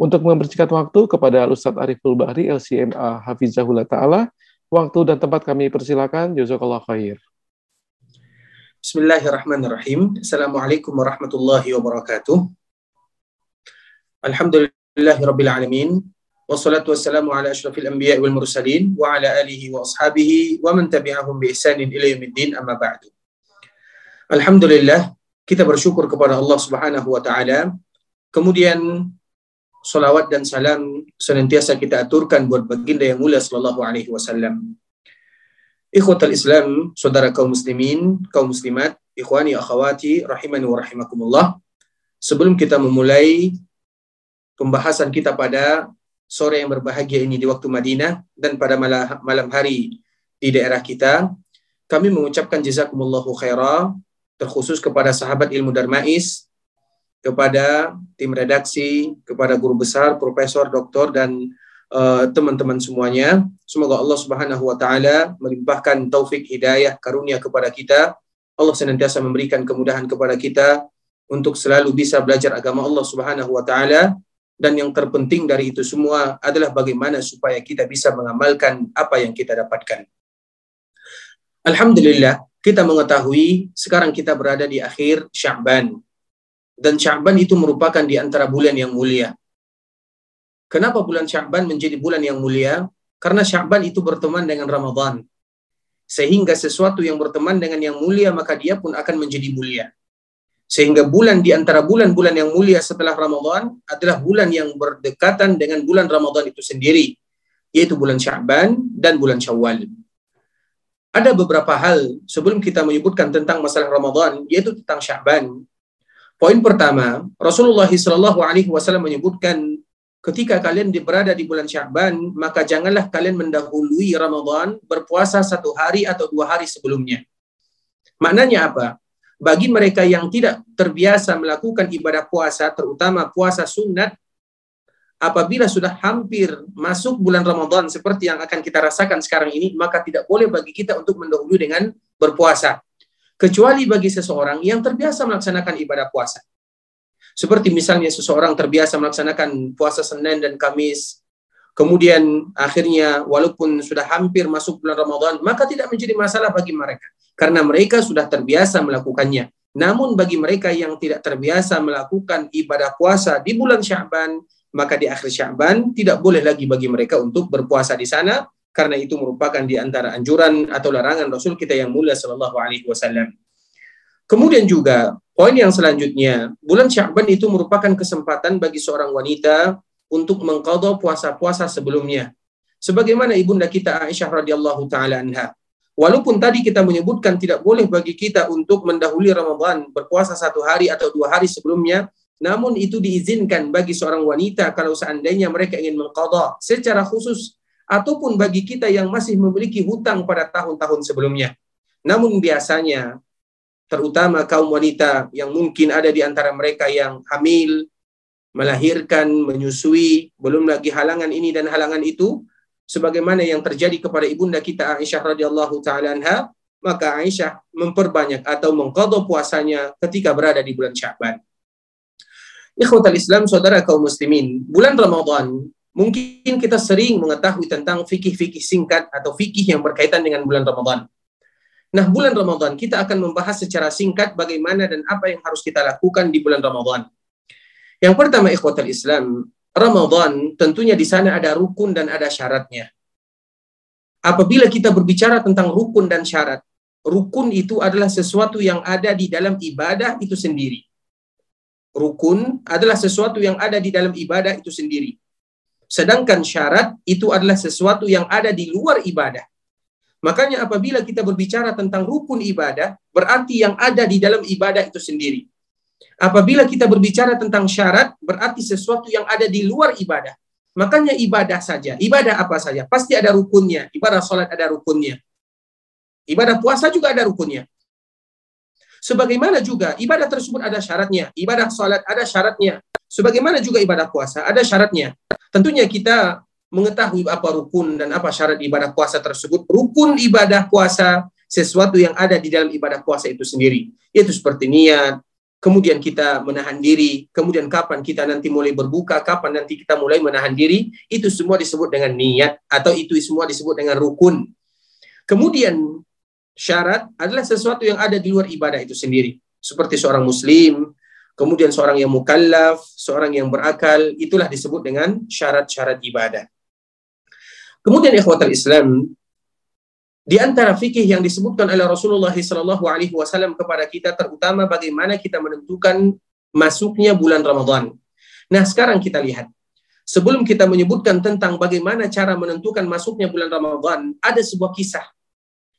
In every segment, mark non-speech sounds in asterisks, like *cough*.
Untuk membersihkan waktu kepada Ustadz Ariful Bahri, LCMA Hafizahullah Ta'ala. Waktu dan tempat kami persilakan. Jazakallah khair. Bismillahirrahmanirrahim. Assalamualaikum warahmatullahi wabarakatuh. Alhamdulillahi rabbil alamin. Wassalatu wassalamu ala ashrafil anbiya wal mursalin wa ala alihi wa ashabihi wa man tabi'ahum bi ihsanin ila yaumiddin amma ba'du. Alhamdulillah, kita bersyukur kepada Allah Subhanahu wa taala. Kemudian salawat dan salam senantiasa kita aturkan buat baginda yang mulia sallallahu alaihi wasallam. Ikhwatal Islam, saudara kaum muslimin, kaum muslimat, ikhwani akhwati rahimani wa rahimakumullah. Sebelum kita memulai pembahasan kita pada sore yang berbahagia ini di waktu Madinah dan pada malam hari di daerah kita, kami mengucapkan jazakumullahu khaira terkhusus kepada sahabat ilmu Darmais kepada tim redaksi, kepada guru besar, profesor, doktor, dan uh, teman-teman semuanya. Semoga Allah Subhanahu wa taala melimpahkan taufik hidayah karunia kepada kita. Allah senantiasa memberikan kemudahan kepada kita untuk selalu bisa belajar agama Allah Subhanahu wa taala dan yang terpenting dari itu semua adalah bagaimana supaya kita bisa mengamalkan apa yang kita dapatkan. Alhamdulillah, kita mengetahui sekarang kita berada di akhir Sya'ban dan Sya'ban itu merupakan di antara bulan yang mulia. Kenapa bulan Sya'ban menjadi bulan yang mulia? Karena Sya'ban itu berteman dengan Ramadan. Sehingga sesuatu yang berteman dengan yang mulia maka dia pun akan menjadi mulia. Sehingga bulan di antara bulan-bulan yang mulia setelah Ramadan adalah bulan yang berdekatan dengan bulan Ramadan itu sendiri, yaitu bulan Sya'ban dan bulan Syawal. Ada beberapa hal sebelum kita menyebutkan tentang masalah Ramadan, yaitu tentang Sya'ban. Poin pertama, Rasulullah Wasallam menyebutkan ketika kalian berada di bulan Sya'ban, maka janganlah kalian mendahului Ramadan berpuasa satu hari atau dua hari sebelumnya. Maknanya apa? Bagi mereka yang tidak terbiasa melakukan ibadah puasa, terutama puasa sunat, apabila sudah hampir masuk bulan Ramadan seperti yang akan kita rasakan sekarang ini, maka tidak boleh bagi kita untuk mendahului dengan berpuasa kecuali bagi seseorang yang terbiasa melaksanakan ibadah puasa. Seperti misalnya seseorang terbiasa melaksanakan puasa Senin dan Kamis, kemudian akhirnya walaupun sudah hampir masuk bulan Ramadan, maka tidak menjadi masalah bagi mereka karena mereka sudah terbiasa melakukannya. Namun bagi mereka yang tidak terbiasa melakukan ibadah puasa di bulan Sya'ban, maka di akhir Sya'ban tidak boleh lagi bagi mereka untuk berpuasa di sana karena itu merupakan di antara anjuran atau larangan Rasul kita yang mulia sallallahu alaihi wasallam. Kemudian juga poin yang selanjutnya, bulan Sya'ban itu merupakan kesempatan bagi seorang wanita untuk mengqadha puasa-puasa sebelumnya. Sebagaimana ibunda kita Aisyah radhiyallahu taala anha. Walaupun tadi kita menyebutkan tidak boleh bagi kita untuk mendahului Ramadan berpuasa satu hari atau dua hari sebelumnya, namun itu diizinkan bagi seorang wanita kalau seandainya mereka ingin mengqadha secara khusus ataupun bagi kita yang masih memiliki hutang pada tahun-tahun sebelumnya. Namun biasanya, terutama kaum wanita yang mungkin ada di antara mereka yang hamil, melahirkan, menyusui, belum lagi halangan ini dan halangan itu, sebagaimana yang terjadi kepada ibunda kita Aisyah radhiyallahu taala anha, maka Aisyah memperbanyak atau mengqadha puasanya ketika berada di bulan Sya'ban. Ikhwatal Islam, saudara kaum muslimin, bulan Ramadan Mungkin kita sering mengetahui tentang fikih-fikih singkat atau fikih yang berkaitan dengan bulan Ramadan. Nah, bulan Ramadan kita akan membahas secara singkat bagaimana dan apa yang harus kita lakukan di bulan Ramadan. Yang pertama, ikhwatal Islam, Ramadan tentunya di sana ada rukun dan ada syaratnya. Apabila kita berbicara tentang rukun dan syarat, rukun itu adalah sesuatu yang ada di dalam ibadah itu sendiri. Rukun adalah sesuatu yang ada di dalam ibadah itu sendiri. Sedangkan syarat itu adalah sesuatu yang ada di luar ibadah. Makanya apabila kita berbicara tentang rukun ibadah, berarti yang ada di dalam ibadah itu sendiri. Apabila kita berbicara tentang syarat, berarti sesuatu yang ada di luar ibadah. Makanya ibadah saja, ibadah apa saja, pasti ada rukunnya. Ibadah sholat ada rukunnya. Ibadah puasa juga ada rukunnya. Sebagaimana juga ibadah tersebut ada syaratnya. Ibadah salat ada syaratnya. Sebagaimana juga ibadah puasa ada syaratnya. Tentunya kita mengetahui apa rukun dan apa syarat ibadah puasa tersebut. Rukun ibadah puasa sesuatu yang ada di dalam ibadah puasa itu sendiri. Yaitu seperti niat, kemudian kita menahan diri, kemudian kapan kita nanti mulai berbuka, kapan nanti kita mulai menahan diri, itu semua disebut dengan niat atau itu semua disebut dengan rukun. Kemudian syarat adalah sesuatu yang ada di luar ibadah itu sendiri. Seperti seorang muslim, kemudian seorang yang mukallaf, seorang yang berakal, itulah disebut dengan syarat-syarat ibadah. Kemudian ikhwatal Islam, di antara fikih yang disebutkan oleh Rasulullah Shallallahu Alaihi Wasallam kepada kita terutama bagaimana kita menentukan masuknya bulan Ramadan. Nah sekarang kita lihat sebelum kita menyebutkan tentang bagaimana cara menentukan masuknya bulan Ramadan, ada sebuah kisah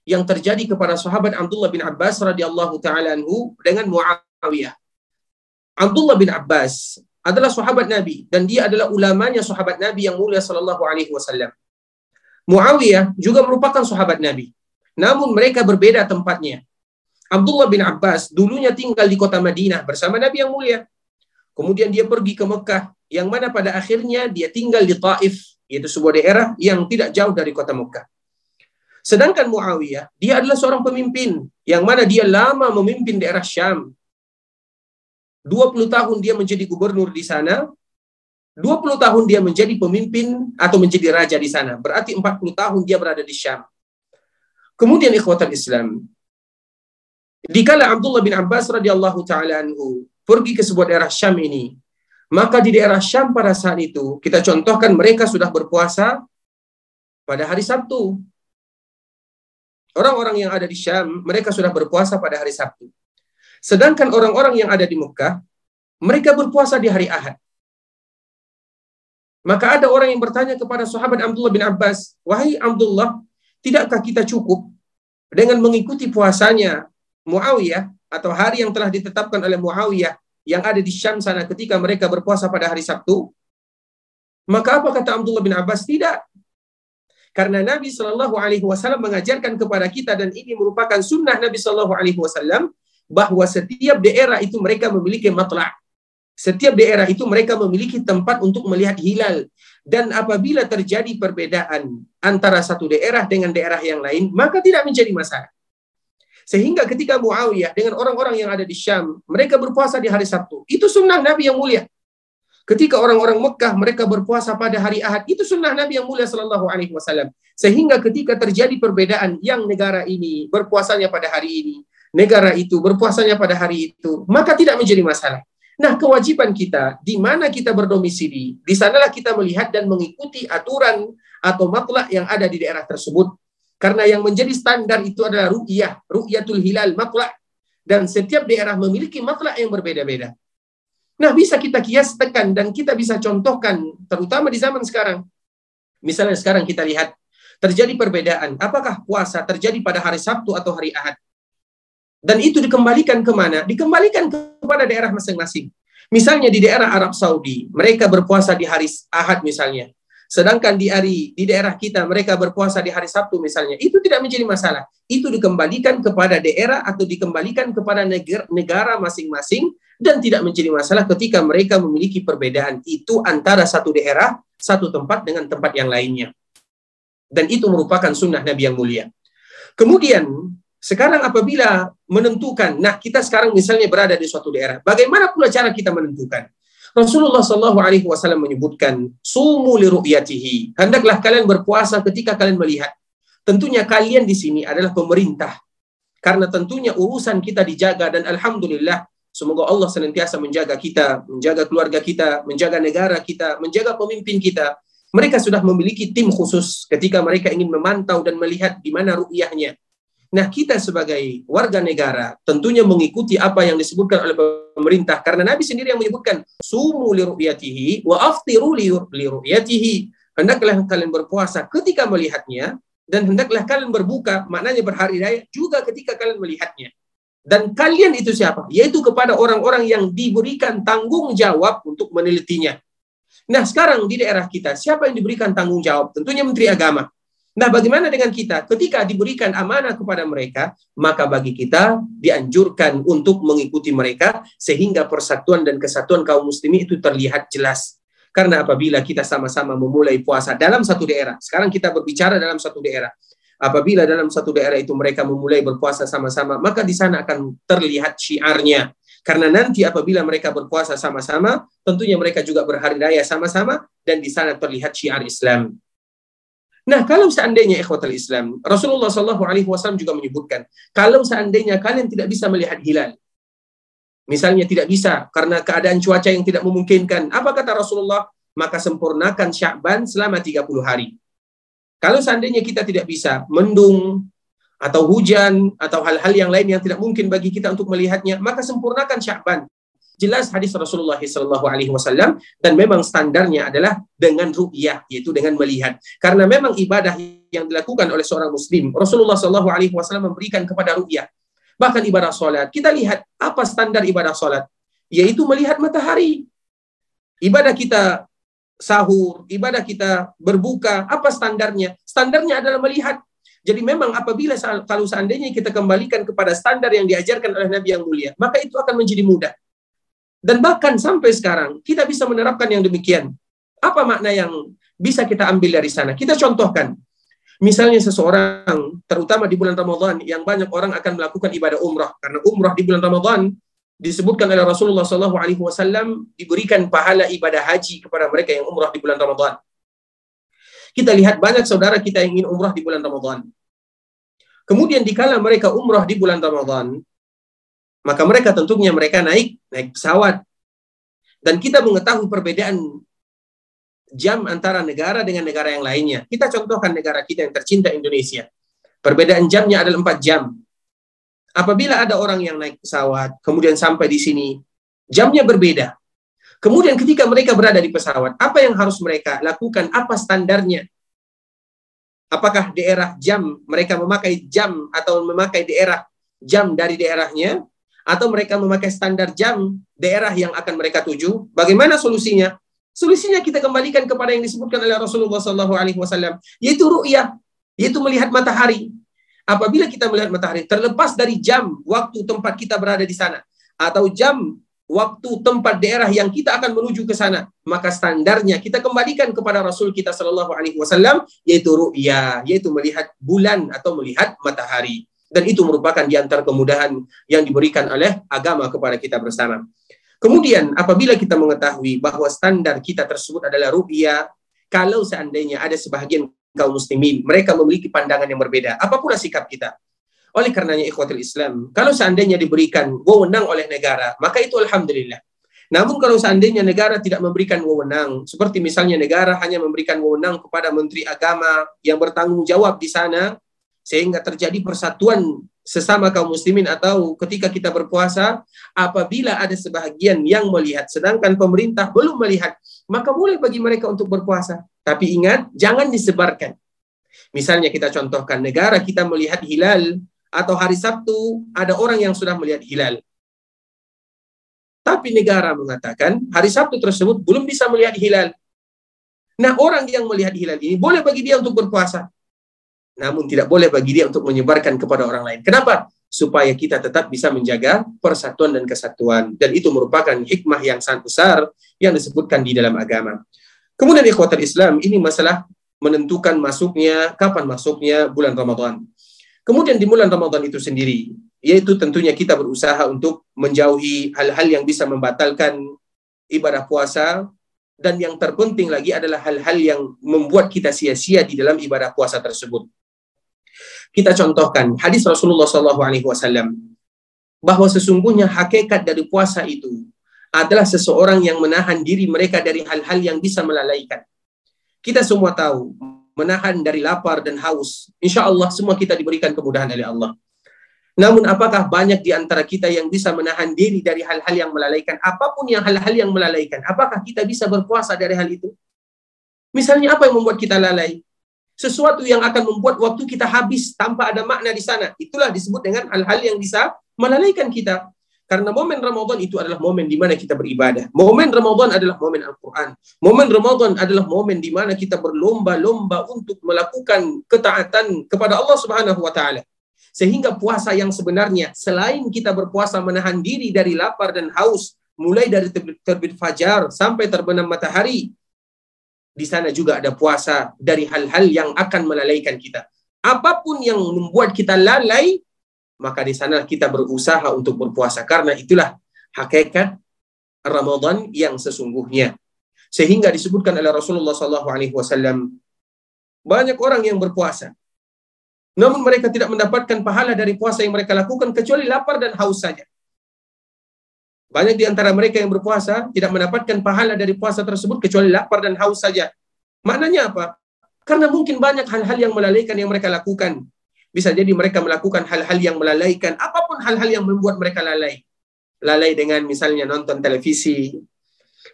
yang terjadi kepada sahabat Abdullah bin Abbas radhiyallahu taala anhu dengan Muawiyah. Abdullah bin Abbas adalah sahabat Nabi dan dia adalah ulamanya sahabat Nabi yang mulia sallallahu alaihi wasallam. Muawiyah juga merupakan sahabat Nabi. Namun mereka berbeda tempatnya. Abdullah bin Abbas dulunya tinggal di kota Madinah bersama Nabi yang mulia. Kemudian dia pergi ke Mekah yang mana pada akhirnya dia tinggal di Taif, yaitu sebuah daerah yang tidak jauh dari kota Mekah. Sedangkan Muawiyah, dia adalah seorang pemimpin yang mana dia lama memimpin daerah Syam. 20 tahun dia menjadi gubernur di sana, 20 tahun dia menjadi pemimpin atau menjadi raja di sana. Berarti 40 tahun dia berada di Syam. Kemudian ikhwatan Islam, dikala Abdullah bin Abbas radhiyallahu taala anhu pergi ke sebuah daerah Syam ini, maka di daerah Syam pada saat itu kita contohkan mereka sudah berpuasa pada hari Sabtu. Orang-orang yang ada di Syam, mereka sudah berpuasa pada hari Sabtu. Sedangkan orang-orang yang ada di Mekah, mereka berpuasa di hari Ahad. Maka ada orang yang bertanya kepada sahabat Abdullah bin Abbas, "Wahai Abdullah, tidakkah kita cukup dengan mengikuti puasanya Muawiyah atau hari yang telah ditetapkan oleh Muawiyah yang ada di Syam sana ketika mereka berpuasa pada hari Sabtu?" Maka apa kata Abdullah bin Abbas? Tidak. Karena Nabi Shallallahu Alaihi Wasallam mengajarkan kepada kita dan ini merupakan sunnah Nabi Shallallahu Alaihi Wasallam bahwa setiap daerah itu mereka memiliki matla. Setiap daerah itu mereka memiliki tempat untuk melihat hilal. Dan apabila terjadi perbedaan antara satu daerah dengan daerah yang lain, maka tidak menjadi masalah. Sehingga ketika Muawiyah dengan orang-orang yang ada di Syam, mereka berpuasa di hari Sabtu. Itu sunnah Nabi yang mulia. Ketika orang-orang Mekah mereka berpuasa pada hari Ahad, itu sunnah Nabi yang mulia Shallallahu Alaihi Wasallam. Sehingga ketika terjadi perbedaan yang negara ini berpuasanya pada hari ini, negara itu berpuasanya pada hari itu, maka tidak menjadi masalah. Nah, kewajiban kita di mana kita berdomisili, di sanalah kita melihat dan mengikuti aturan atau matlak yang ada di daerah tersebut. Karena yang menjadi standar itu adalah ru'yah, ru'yatul hilal, matlak. Dan setiap daerah memiliki matlak yang berbeda-beda. Nah, bisa kita kiaskan dan kita bisa contohkan, terutama di zaman sekarang. Misalnya sekarang kita lihat, terjadi perbedaan. Apakah puasa terjadi pada hari Sabtu atau hari Ahad? Dan itu dikembalikan ke mana? Dikembalikan kepada daerah masing-masing. Misalnya di daerah Arab Saudi, mereka berpuasa di hari Ahad misalnya. Sedangkan di hari di daerah kita mereka berpuasa di hari Sabtu misalnya, itu tidak menjadi masalah. Itu dikembalikan kepada daerah atau dikembalikan kepada negara masing-masing dan tidak menjadi masalah ketika mereka memiliki perbedaan itu antara satu daerah, satu tempat dengan tempat yang lainnya. Dan itu merupakan sunnah Nabi yang mulia. Kemudian sekarang apabila menentukan, nah kita sekarang misalnya berada di suatu daerah, bagaimana pula cara kita menentukan? Rasulullah Shallallahu Alaihi Wasallam menyebutkan, sumu liru'yatihi. Hendaklah kalian berpuasa ketika kalian melihat. Tentunya kalian di sini adalah pemerintah. Karena tentunya urusan kita dijaga dan alhamdulillah semoga Allah senantiasa menjaga kita, menjaga keluarga kita, menjaga negara kita, menjaga pemimpin kita. Mereka sudah memiliki tim khusus ketika mereka ingin memantau dan melihat di mana ru'yahnya. Nah, kita sebagai warga negara tentunya mengikuti apa yang disebutkan oleh pemerintah karena Nabi sendiri yang menyebutkan sumu li ru'yatihi wa aftiru li ru'yatihi. Hendaklah kalian berpuasa ketika melihatnya dan hendaklah kalian berbuka maknanya berhari raya juga ketika kalian melihatnya. Dan kalian itu siapa? Yaitu kepada orang-orang yang diberikan tanggung jawab untuk menelitinya. Nah, sekarang di daerah kita, siapa yang diberikan tanggung jawab? Tentunya Menteri Agama. Nah, bagaimana dengan kita? Ketika diberikan amanah kepada mereka, maka bagi kita dianjurkan untuk mengikuti mereka sehingga persatuan dan kesatuan kaum muslimin itu terlihat jelas. Karena apabila kita sama-sama memulai puasa dalam satu daerah, sekarang kita berbicara dalam satu daerah. Apabila dalam satu daerah itu mereka memulai berpuasa sama-sama, maka di sana akan terlihat syiarnya. Karena nanti apabila mereka berpuasa sama-sama, tentunya mereka juga berhari raya sama-sama dan di sana terlihat syiar Islam. Nah, kalau seandainya ikhwatul Islam, Rasulullah Shallallahu Alaihi Wasallam juga menyebutkan, kalau seandainya kalian tidak bisa melihat hilal, misalnya tidak bisa karena keadaan cuaca yang tidak memungkinkan, apa kata Rasulullah? Maka sempurnakan Sya'ban selama 30 hari. Kalau seandainya kita tidak bisa, mendung, atau hujan, atau hal-hal yang lain yang tidak mungkin bagi kita untuk melihatnya, maka sempurnakan Sya'ban jelas hadis Rasulullah SAW Alaihi Wasallam dan memang standarnya adalah dengan ru'yah yaitu dengan melihat. Karena memang ibadah yang dilakukan oleh seorang Muslim Rasulullah SAW Alaihi Wasallam memberikan kepada ru'yah. Bahkan ibadah sholat kita lihat apa standar ibadah sholat yaitu melihat matahari. Ibadah kita sahur ibadah kita berbuka apa standarnya? Standarnya adalah melihat. Jadi memang apabila kalau seandainya kita kembalikan kepada standar yang diajarkan oleh Nabi yang mulia, maka itu akan menjadi mudah. Dan bahkan sampai sekarang kita bisa menerapkan yang demikian. Apa makna yang bisa kita ambil dari sana? Kita contohkan. Misalnya seseorang, terutama di bulan Ramadan, yang banyak orang akan melakukan ibadah umrah. Karena umrah di bulan Ramadan disebutkan oleh Rasulullah Wasallam diberikan pahala ibadah haji kepada mereka yang umrah di bulan Ramadan. Kita lihat banyak saudara kita yang ingin umrah di bulan Ramadan. Kemudian dikala mereka umrah di bulan Ramadan, maka mereka tentunya mereka naik naik pesawat. Dan kita mengetahui perbedaan jam antara negara dengan negara yang lainnya. Kita contohkan negara kita yang tercinta Indonesia. Perbedaan jamnya adalah 4 jam. Apabila ada orang yang naik pesawat, kemudian sampai di sini, jamnya berbeda. Kemudian ketika mereka berada di pesawat, apa yang harus mereka lakukan? Apa standarnya? Apakah daerah jam mereka memakai jam atau memakai daerah jam dari daerahnya atau mereka memakai standar jam daerah yang akan mereka tuju. Bagaimana solusinya? Solusinya kita kembalikan kepada yang disebutkan oleh Rasulullah Shallallahu Alaihi Wasallam, yaitu ru'yah, yaitu melihat matahari. Apabila kita melihat matahari, terlepas dari jam, waktu, tempat kita berada di sana, atau jam, waktu, tempat, daerah yang kita akan menuju ke sana, maka standarnya kita kembalikan kepada Rasul kita Shallallahu Alaihi Wasallam, yaitu ru'yah, yaitu melihat bulan atau melihat matahari. Dan itu merupakan di antara kemudahan yang diberikan oleh agama kepada kita bersama. Kemudian apabila kita mengetahui bahwa standar kita tersebut adalah rupiah, kalau seandainya ada sebahagian kaum muslimin, mereka memiliki pandangan yang berbeda, apa pun sikap kita. Oleh karenanya ikhwatul Islam, kalau seandainya diberikan wewenang oleh negara, maka itu alhamdulillah. Namun kalau seandainya negara tidak memberikan wewenang, seperti misalnya negara hanya memberikan wewenang kepada menteri agama yang bertanggung jawab di sana, sehingga terjadi persatuan sesama kaum muslimin atau ketika kita berpuasa apabila ada sebahagian yang melihat sedangkan pemerintah belum melihat maka boleh bagi mereka untuk berpuasa. Tapi ingat jangan disebarkan. Misalnya kita contohkan negara kita melihat hilal atau hari Sabtu ada orang yang sudah melihat hilal. Tapi negara mengatakan hari Sabtu tersebut belum bisa melihat hilal. Nah orang yang melihat hilal ini boleh bagi dia untuk berpuasa namun tidak boleh bagi dia untuk menyebarkan kepada orang lain. Kenapa? Supaya kita tetap bisa menjaga persatuan dan kesatuan. Dan itu merupakan hikmah yang sangat besar yang disebutkan di dalam agama. Kemudian ikhwatal Islam, ini masalah menentukan masuknya, kapan masuknya bulan Ramadan. Kemudian di bulan Ramadan itu sendiri, yaitu tentunya kita berusaha untuk menjauhi hal-hal yang bisa membatalkan ibadah puasa, dan yang terpenting lagi adalah hal-hal yang membuat kita sia-sia di dalam ibadah puasa tersebut. Kita contohkan hadis Rasulullah SAW bahwa sesungguhnya hakikat dari puasa itu adalah seseorang yang menahan diri mereka dari hal-hal yang bisa melalaikan. Kita semua tahu menahan dari lapar dan haus. Insya Allah semua kita diberikan kemudahan oleh Allah. Namun apakah banyak di antara kita yang bisa menahan diri dari hal-hal yang melalaikan? Apa pun yang hal-hal yang melalaikan, apakah kita bisa berpuasa dari hal itu? Misalnya apa yang membuat kita lalai? Sesuatu yang akan membuat waktu kita habis tanpa ada makna di sana. Itulah disebut dengan hal-hal yang bisa melalaikan kita. Karena momen Ramadan itu adalah momen di mana kita beribadah. Momen Ramadan adalah momen Al-Quran. Momen Ramadan adalah momen di mana kita berlomba-lomba untuk melakukan ketaatan kepada Allah Subhanahu wa taala. Sehingga puasa yang sebenarnya selain kita berpuasa menahan diri dari lapar dan haus, mulai dari terbit, fajar sampai terbenam matahari, di sana juga ada puasa dari hal-hal yang akan melalaikan kita. Apa pun yang membuat kita lalai, maka di sana kita berusaha untuk berpuasa karena itulah hakikat Ramadan yang sesungguhnya. Sehingga disebutkan oleh Rasulullah SAW banyak orang yang berpuasa namun mereka tidak mendapatkan pahala dari puasa yang mereka lakukan kecuali lapar dan haus saja. Banyak di antara mereka yang berpuasa tidak mendapatkan pahala dari puasa tersebut kecuali lapar dan haus saja. Maknanya apa? Karena mungkin banyak hal-hal yang melalaikan yang mereka lakukan. Bisa jadi mereka melakukan hal-hal yang melalaikan, apa pun hal-hal yang membuat mereka lalai. Lalai dengan misalnya nonton televisi,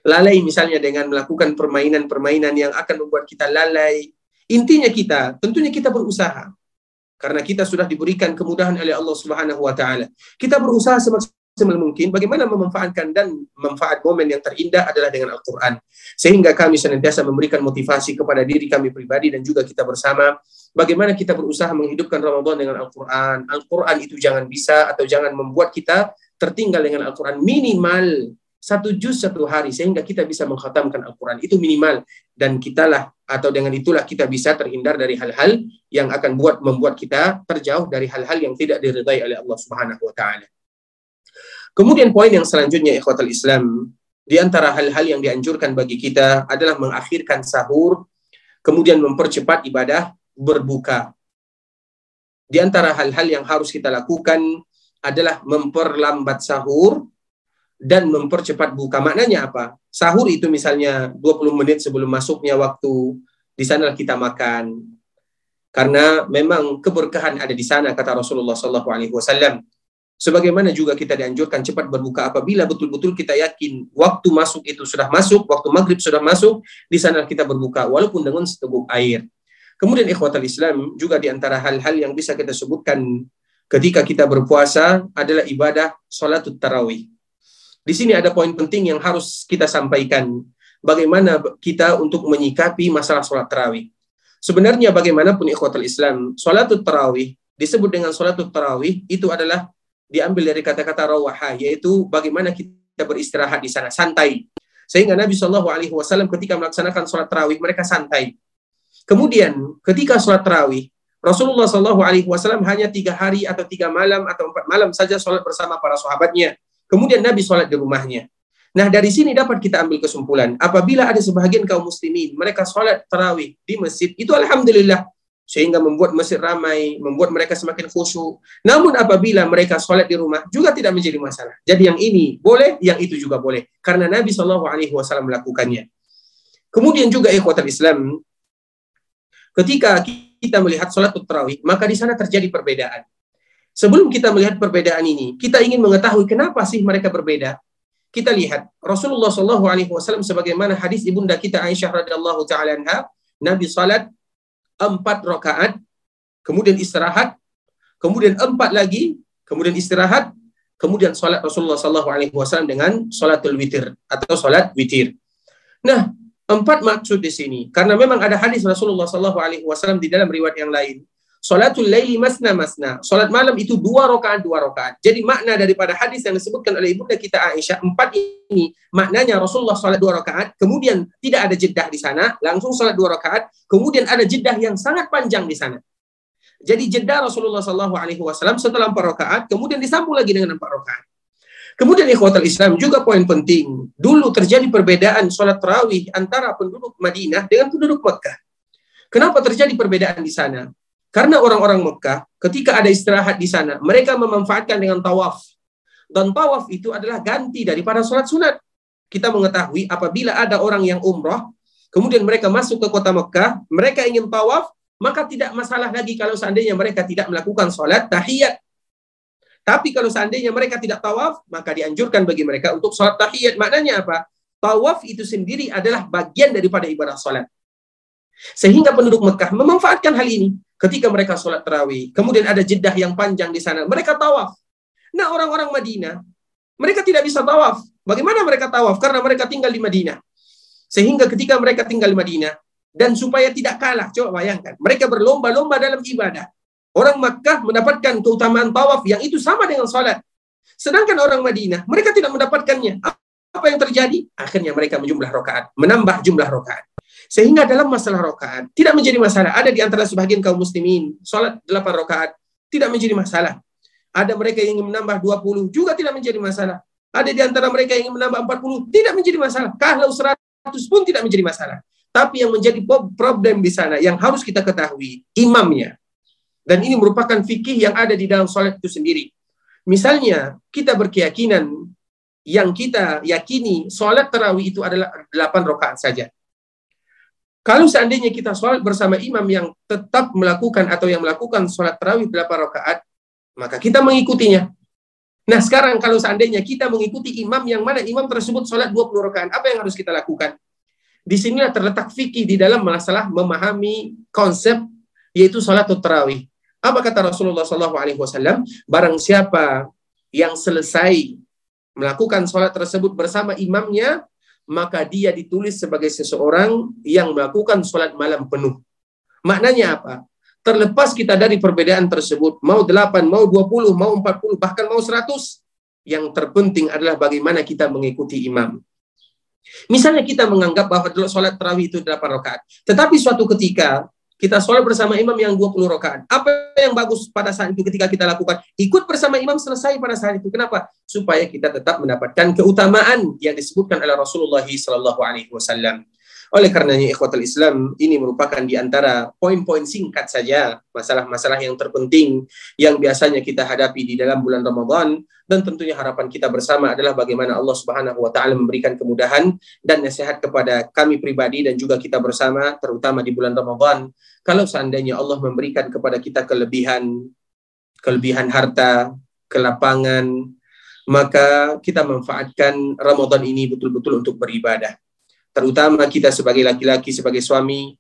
lalai misalnya dengan melakukan permainan-permainan yang akan membuat kita lalai. Intinya kita, tentunya kita berusaha karena kita sudah diberikan kemudahan oleh Allah Subhanahu wa taala. Kita berusaha semaksimal mungkin bagaimana memanfaatkan dan manfaat momen yang terindah adalah dengan Al-Qur'an. Sehingga kami senantiasa memberikan motivasi kepada diri kami pribadi dan juga kita bersama bagaimana kita berusaha menghidupkan Ramadan dengan Al-Qur'an. Al-Qur'an itu jangan bisa atau jangan membuat kita tertinggal dengan Al-Qur'an minimal satu juz satu hari sehingga kita bisa mengkhatamkan Al-Quran itu minimal dan kitalah atau dengan itulah kita bisa terhindar dari hal-hal yang akan buat membuat kita terjauh dari hal-hal yang tidak diridai oleh Allah Subhanahu wa taala. Kemudian poin yang selanjutnya ikhwatal Islam di antara hal-hal yang dianjurkan bagi kita adalah mengakhirkan sahur kemudian mempercepat ibadah berbuka. Di antara hal-hal yang harus kita lakukan adalah memperlambat sahur dan mempercepat buka. Maknanya apa? Sahur itu misalnya 20 menit sebelum masuknya waktu, di sana kita makan. Karena memang keberkahan ada di sana kata Rasulullah Shallallahu alaihi wasallam. Sebagaimana juga kita dianjurkan cepat berbuka apabila betul-betul kita yakin waktu masuk itu sudah masuk, waktu maghrib sudah masuk, di sana kita berbuka walaupun dengan seteguk air. Kemudian ikhwatal Islam juga di antara hal-hal yang bisa kita sebutkan ketika kita berpuasa adalah ibadah salatut tarawih. Di sini ada poin penting yang harus kita sampaikan. Bagaimana kita untuk menyikapi masalah sholat tarawih. Sebenarnya bagaimanapun ikhwatul Islam, sholat tarawih disebut dengan sholat tarawih itu adalah diambil dari kata-kata rawaha, yaitu bagaimana kita beristirahat di sana, santai. Sehingga Nabi Shallallahu Alaihi Wasallam ketika melaksanakan sholat tarawih mereka santai. Kemudian ketika sholat tarawih Rasulullah Shallallahu Alaihi Wasallam hanya tiga hari atau tiga malam atau empat malam saja sholat bersama para sahabatnya. Kemudian Nabi sholat di rumahnya. Nah dari sini dapat kita ambil kesimpulan. Apabila ada sebagian kaum muslimin, mereka sholat tarawih di masjid, itu Alhamdulillah. Sehingga membuat masjid ramai, membuat mereka semakin khusyuk. Namun apabila mereka sholat di rumah, juga tidak menjadi masalah. Jadi yang ini boleh, yang itu juga boleh. Karena Nabi SAW melakukannya. Kemudian juga ikhwatal Islam, ketika kita melihat sholat tarawih, maka di sana terjadi perbedaan. Sebelum kita melihat perbedaan ini, kita ingin mengetahui kenapa sih mereka berbeda. Kita lihat Rasulullah Shallallahu Alaihi Wasallam sebagaimana hadis ibunda kita Aisyah radhiyallahu taala anha, Nabi salat empat rakaat, kemudian istirahat, kemudian empat lagi, kemudian istirahat, kemudian salat Rasulullah Shallallahu Alaihi Wasallam dengan salatul witir atau salat witir. Nah, empat maksud di sini karena memang ada hadis Rasulullah Shallallahu Alaihi Wasallam di dalam riwayat yang lain Salatul laili masna masna. Salat malam itu dua rakaat dua rakaat. Jadi makna daripada hadis yang disebutkan oleh ibunda kita Aisyah empat ini maknanya Rasulullah salat dua rakaat, kemudian tidak ada jedah di sana, langsung salat dua rakaat, kemudian ada jedah yang sangat panjang di sana. Jadi jeda Rasulullah Shallallahu Alaihi Wasallam setelah empat rakaat, kemudian disambung lagi dengan empat rakaat. Kemudian ikhwatal Islam juga poin penting. Dulu terjadi perbedaan sholat tarawih antara penduduk Madinah dengan penduduk Mekah. Kenapa terjadi perbedaan di sana? Karena orang-orang Mekah ketika ada istirahat di sana, mereka memanfaatkan dengan tawaf. Dan tawaf itu adalah ganti daripada sholat sunat. Kita mengetahui apabila ada orang yang umroh, kemudian mereka masuk ke kota Mekah, mereka ingin tawaf, maka tidak masalah lagi kalau seandainya mereka tidak melakukan sholat tahiyat. Tapi kalau seandainya mereka tidak tawaf, maka dianjurkan bagi mereka untuk sholat tahiyat. Maknanya apa? Tawaf itu sendiri adalah bagian daripada ibadah sholat. Sehingga penduduk Mekah memanfaatkan hal ini ketika mereka sholat terawih. Kemudian ada jedah yang panjang di sana. Mereka tawaf. Nah orang-orang Madinah Mereka tidak bisa tawaf. Bagaimana mereka tawaf? Karena mereka tinggal di Madinah. Sehingga ketika mereka tinggal di Madinah, dan supaya tidak kalah, coba bayangkan, mereka berlomba-lomba dalam ibadah. Orang Makkah mendapatkan keutamaan tawaf yang itu sama dengan salat. Sedangkan orang Madinah, mereka tidak mendapatkannya. Apa yang terjadi? Akhirnya mereka menjumlah rokaat, menambah jumlah rokaat. Sehingga dalam masalah rokaat, tidak menjadi masalah. Ada di antara sebagian kaum muslimin, salat 8 rokaat, tidak menjadi masalah. Ada mereka yang ingin menambah 20, juga tidak menjadi masalah. Ada di antara mereka yang ingin menambah 40, tidak menjadi masalah. Kalau 100 pun tidak menjadi masalah. Tapi yang menjadi problem di sana, yang harus kita ketahui, imamnya. Dan ini merupakan fikih yang ada di dalam sholat itu sendiri. Misalnya, kita berkeyakinan yang kita yakini sholat tarawih itu adalah 8 rakaat saja. Kalau seandainya kita sholat bersama imam yang tetap melakukan atau yang melakukan sholat tarawih 8 rakaat, maka kita mengikutinya. Nah sekarang kalau seandainya kita mengikuti imam yang mana imam tersebut sholat 20 rakaat, apa yang harus kita lakukan? Di sinilah terletak fikih di dalam masalah memahami konsep yaitu sholat tarawih. Apa kata Rasulullah SAW? Barang siapa yang selesai melakukan sholat tersebut bersama imamnya, maka dia ditulis sebagai seseorang yang melakukan sholat malam penuh. Maknanya apa? Terlepas kita dari perbedaan tersebut, mau 8, mau 20, mau 40, bahkan mau 100, yang terpenting adalah bagaimana kita mengikuti imam. Misalnya kita menganggap bahwa sholat terawih itu 8 rakaat. Tetapi suatu ketika kita sholat bersama imam yang 20 rakaat. Apa yang bagus pada saat itu ketika kita lakukan? Ikut bersama imam selesai pada saat itu. Kenapa? Supaya kita tetap mendapatkan keutamaan yang disebutkan oleh Rasulullah Sallallahu Alaihi Wasallam. Oleh karenanya ikhwatul Islam ini merupakan di antara poin-poin singkat saja masalah-masalah yang terpenting yang biasanya kita hadapi di dalam bulan Ramadan. Dan tentunya harapan kita bersama adalah bagaimana Allah Subhanahu wa taala memberikan kemudahan dan nasihat kepada kami pribadi dan juga kita bersama terutama di bulan Ramadan. Kalau seandainya Allah memberikan kepada kita kelebihan kelebihan harta, kelapangan, maka kita manfaatkan Ramadan ini betul-betul untuk beribadah terutama kita sebagai laki-laki, sebagai suami,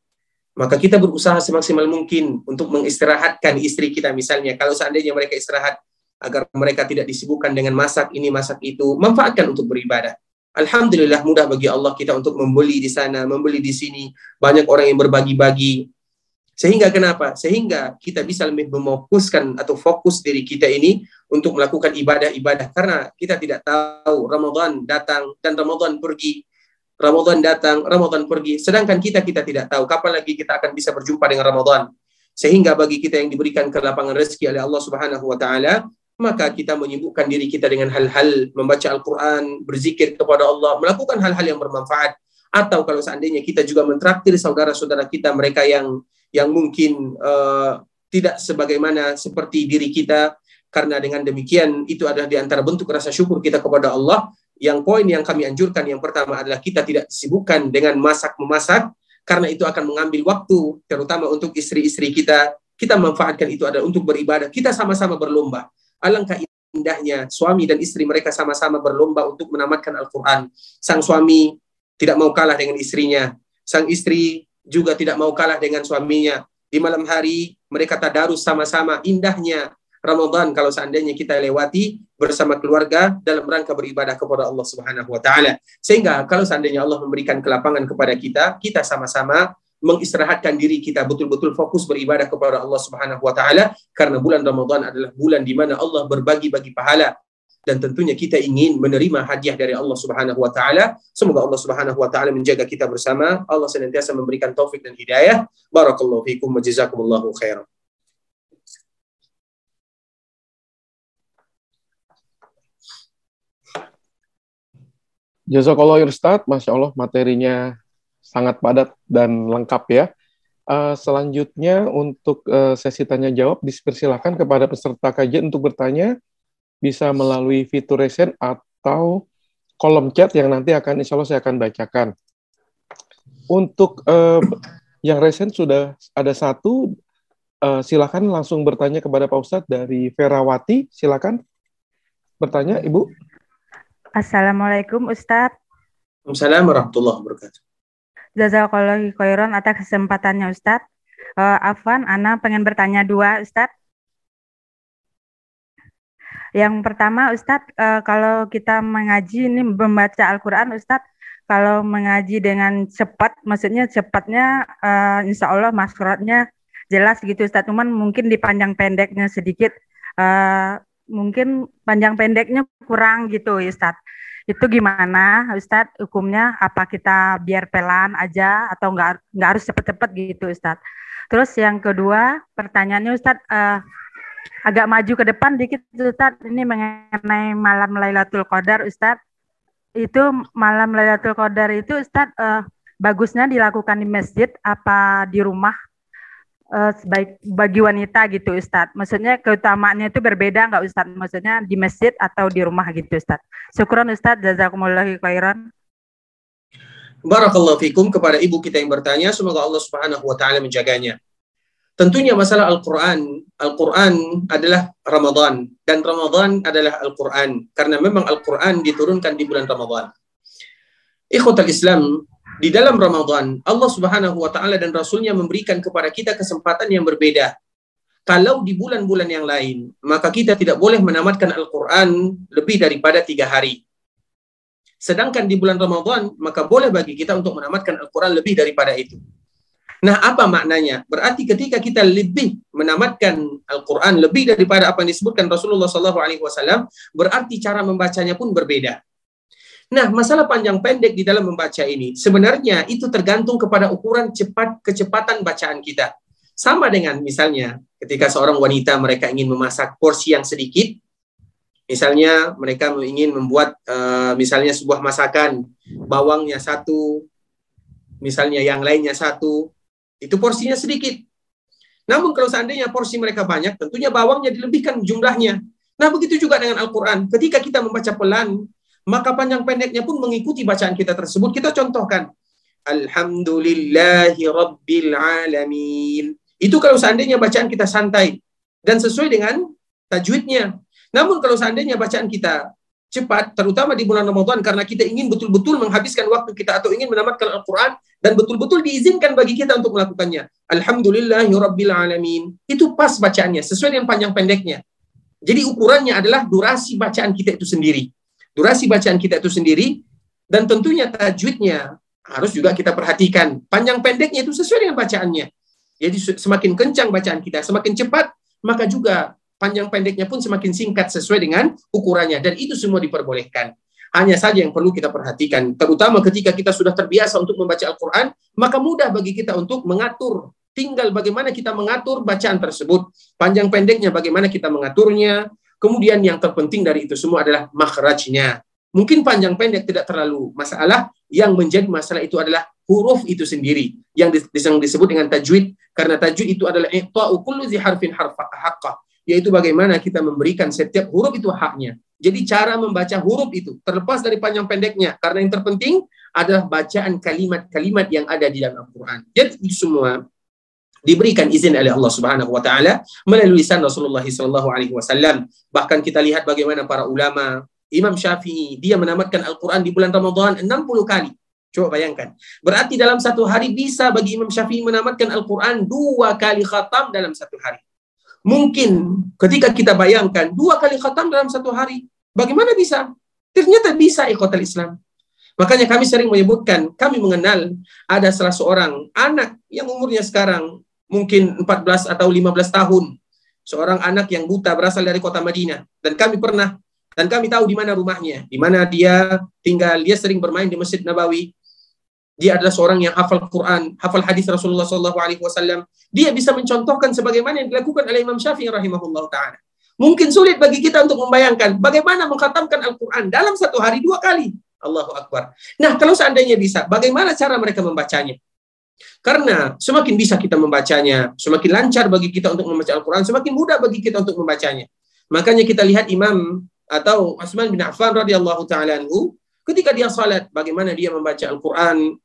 maka kita berusaha semaksimal mungkin untuk mengistirahatkan istri kita misalnya. Kalau seandainya mereka istirahat, agar mereka tidak disibukkan dengan masak ini, masak itu, manfaatkan untuk beribadah. Alhamdulillah mudah bagi Allah kita untuk membeli di sana, membeli di sini. Banyak orang yang berbagi-bagi. Sehingga kenapa? Sehingga kita bisa lebih memokuskan atau fokus diri kita ini untuk melakukan ibadah-ibadah. Karena kita tidak tahu Ramadan datang dan Ramadan pergi. Ramadan datang, Ramadan pergi. Sedangkan kita kita tidak tahu kapan lagi kita akan bisa berjumpa dengan Ramadan. Sehingga bagi kita yang diberikan kelapangan rezeki oleh Allah Subhanahu wa taala, maka kita menyibukkan diri kita dengan hal-hal membaca Al-Qur'an, berzikir kepada Allah, melakukan hal-hal yang bermanfaat atau kalau seandainya kita juga mentraktir saudara-saudara kita mereka yang yang mungkin uh, tidak sebagaimana seperti diri kita karena dengan demikian itu adalah di antara bentuk rasa syukur kita kepada Allah yang poin yang kami anjurkan yang pertama adalah kita tidak disibukkan dengan masak-memasak karena itu akan mengambil waktu terutama untuk istri-istri kita. Kita manfaatkan itu adalah untuk beribadah. Kita sama-sama berlomba. Alangkah indahnya suami dan istri mereka sama-sama berlomba untuk menamatkan Al-Qur'an. Sang suami tidak mau kalah dengan istrinya. Sang istri juga tidak mau kalah dengan suaminya. Di malam hari mereka tadarus sama-sama indahnya Ramadan kalau seandainya kita lewati bersama keluarga dalam rangka beribadah kepada Allah Subhanahu wa taala. Sehingga kalau seandainya Allah memberikan kelapangan kepada kita, kita sama-sama mengistirahatkan diri kita betul-betul fokus beribadah kepada Allah Subhanahu wa taala karena bulan Ramadan adalah bulan di mana Allah berbagi-bagi pahala dan tentunya kita ingin menerima hadiah dari Allah Subhanahu wa taala. Semoga Allah Subhanahu wa taala menjaga kita bersama. Allah senantiasa memberikan taufik dan hidayah. Barakallahu fikum wa jazakumullahu khairan. Jazakallah Ustaz, Masya Allah materinya sangat padat dan lengkap ya. Uh, selanjutnya untuk uh, sesi tanya jawab dipersilakan kepada peserta kajian untuk bertanya bisa melalui fitur resen atau kolom chat yang nanti akan insya Allah saya akan bacakan. Untuk uh, yang resen sudah ada satu, uh, silakan langsung bertanya kepada Pak Ustadz dari Ferawati, silakan bertanya Ibu. Assalamualaikum Ustadz. Assalamualaikum warahmatullahi wabarakatuh. Jazakallah khairan atas kesempatannya Ustadz. Uh, Afan, Ana pengen bertanya dua Ustadz. Yang pertama Ustadz, uh, kalau kita mengaji ini membaca Al-Quran Ustadz, kalau mengaji dengan cepat, maksudnya cepatnya uh, insya Allah maskuratnya jelas gitu Ustadz, cuman mungkin di panjang pendeknya sedikit, uh, mungkin panjang pendeknya kurang gitu Ustadz. Itu gimana Ustadz hukumnya? Apa kita biar pelan aja atau nggak nggak harus cepet-cepet gitu Ustadz? Terus yang kedua pertanyaannya Ustadz, uh, agak maju ke depan dikit Ustaz ini mengenai malam Lailatul Qadar Ustaz itu malam Lailatul Qadar itu Ustaz uh, bagusnya dilakukan di masjid apa di rumah uh, sebaik bagi wanita gitu Ustaz maksudnya keutamaannya itu berbeda nggak Ustaz maksudnya di masjid atau di rumah gitu Ustaz syukron Ustaz jazakumullah khairan. Barakallahu fikum kepada ibu kita yang bertanya. Semoga Allah Subhanahu wa taala menjaganya. Tentunya masalah Al-Quran, Al-Quran adalah Ramadan. Dan Ramadan adalah Al-Quran. Karena memang Al-Quran diturunkan di bulan Ramadan. Ikhwatal Islam, di dalam Ramadan Allah Subhanahu wa taala dan rasulnya memberikan kepada kita kesempatan yang berbeda. Kalau di bulan-bulan yang lain, maka kita tidak boleh menamatkan Al-Quran lebih daripada tiga hari. Sedangkan di bulan Ramadan, maka boleh bagi kita untuk menamatkan Al-Quran lebih daripada itu. Nah, apa maknanya? Berarti ketika kita lebih menamatkan Al-Quran lebih daripada apa yang disebutkan Rasulullah SAW, berarti cara membacanya pun berbeda. Nah, masalah panjang pendek di dalam membaca ini sebenarnya itu tergantung kepada ukuran cepat kecepatan bacaan kita. Sama dengan misalnya ketika seorang wanita mereka ingin memasak porsi yang sedikit, misalnya mereka ingin membuat uh, misalnya sebuah masakan bawangnya satu, misalnya yang lainnya satu, itu porsinya sedikit. Namun kalau seandainya porsi mereka banyak, tentunya bawangnya dilebihkan jumlahnya. Nah begitu juga dengan Al-Quran. Ketika kita membaca pelan, maka panjang pendeknya pun mengikuti bacaan kita tersebut. Kita contohkan. Alhamdulillahi Rabbil Alamin. Itu kalau seandainya bacaan kita santai dan sesuai dengan tajwidnya. Namun kalau seandainya bacaan kita cepat, terutama di bulan Ramadan, karena kita ingin betul-betul menghabiskan waktu kita atau ingin menamatkan Al-Quran, dan betul-betul diizinkan bagi kita untuk melakukannya. Alhamdulillah, Rabbil Alamin. Itu pas bacaannya, sesuai dengan panjang pendeknya. Jadi ukurannya adalah durasi bacaan kita itu sendiri. Durasi bacaan kita itu sendiri, dan tentunya tajwidnya harus juga kita perhatikan. Panjang pendeknya itu sesuai dengan bacaannya. Jadi semakin kencang bacaan kita, semakin cepat, maka juga panjang pendeknya pun semakin singkat sesuai dengan ukurannya dan itu semua diperbolehkan. Hanya saja yang perlu kita perhatikan, terutama ketika kita sudah terbiasa untuk membaca Al-Quran, maka mudah bagi kita untuk mengatur. Tinggal bagaimana kita mengatur bacaan tersebut. Panjang pendeknya bagaimana kita mengaturnya. Kemudian yang terpenting dari itu semua adalah makhrajnya. Mungkin panjang pendek tidak terlalu masalah. Yang menjadi masalah itu adalah huruf itu sendiri. Yang disebut dengan tajwid. Karena tajwid itu adalah i'ta'u kullu harfin haqqah yaitu bagaimana kita memberikan setiap huruf itu haknya. Jadi cara membaca huruf itu terlepas dari panjang pendeknya karena yang terpenting adalah bacaan kalimat-kalimat yang ada di dalam Al-Qur'an. Jadi semua diberikan izin oleh Allah Subhanahu wa taala melalui lisan Rasulullah sallallahu alaihi wasallam. Bahkan kita lihat bagaimana para ulama, Imam Syafi'i, dia menamatkan Al-Qur'an di bulan Ramadan 60 kali. Coba bayangkan. Berarti dalam satu hari bisa bagi Imam Syafi'i menamatkan Al-Quran dua kali khatam dalam satu hari. Mungkin ketika kita bayangkan dua kali khatam dalam satu hari, bagaimana bisa? Ternyata bisa ikotal Islam. Makanya kami sering menyebutkan, kami mengenal ada salah seorang anak yang umurnya sekarang mungkin 14 atau 15 tahun. Seorang anak yang buta berasal dari kota Madinah. Dan kami pernah, dan kami tahu di mana rumahnya, di mana dia tinggal. Dia sering bermain di Masjid Nabawi. Dia adalah seorang yang hafal Quran, hafal hadis Rasulullah Shallallahu Alaihi Wasallam. Dia bisa mencontohkan sebagaimana yang dilakukan oleh Imam Syafi'i rahimahullah taala. Mungkin sulit bagi kita untuk membayangkan bagaimana mengkhatamkan Al-Quran dalam satu hari dua kali. Allahu Akbar. Nah, kalau seandainya bisa, bagaimana cara mereka membacanya? Karena semakin bisa kita membacanya, semakin lancar bagi kita untuk membaca Al-Quran, semakin mudah bagi kita untuk membacanya. Makanya kita lihat Imam atau Asman bin Affan radhiyallahu taala anhu ketika dia salat bagaimana dia membaca Al-Quran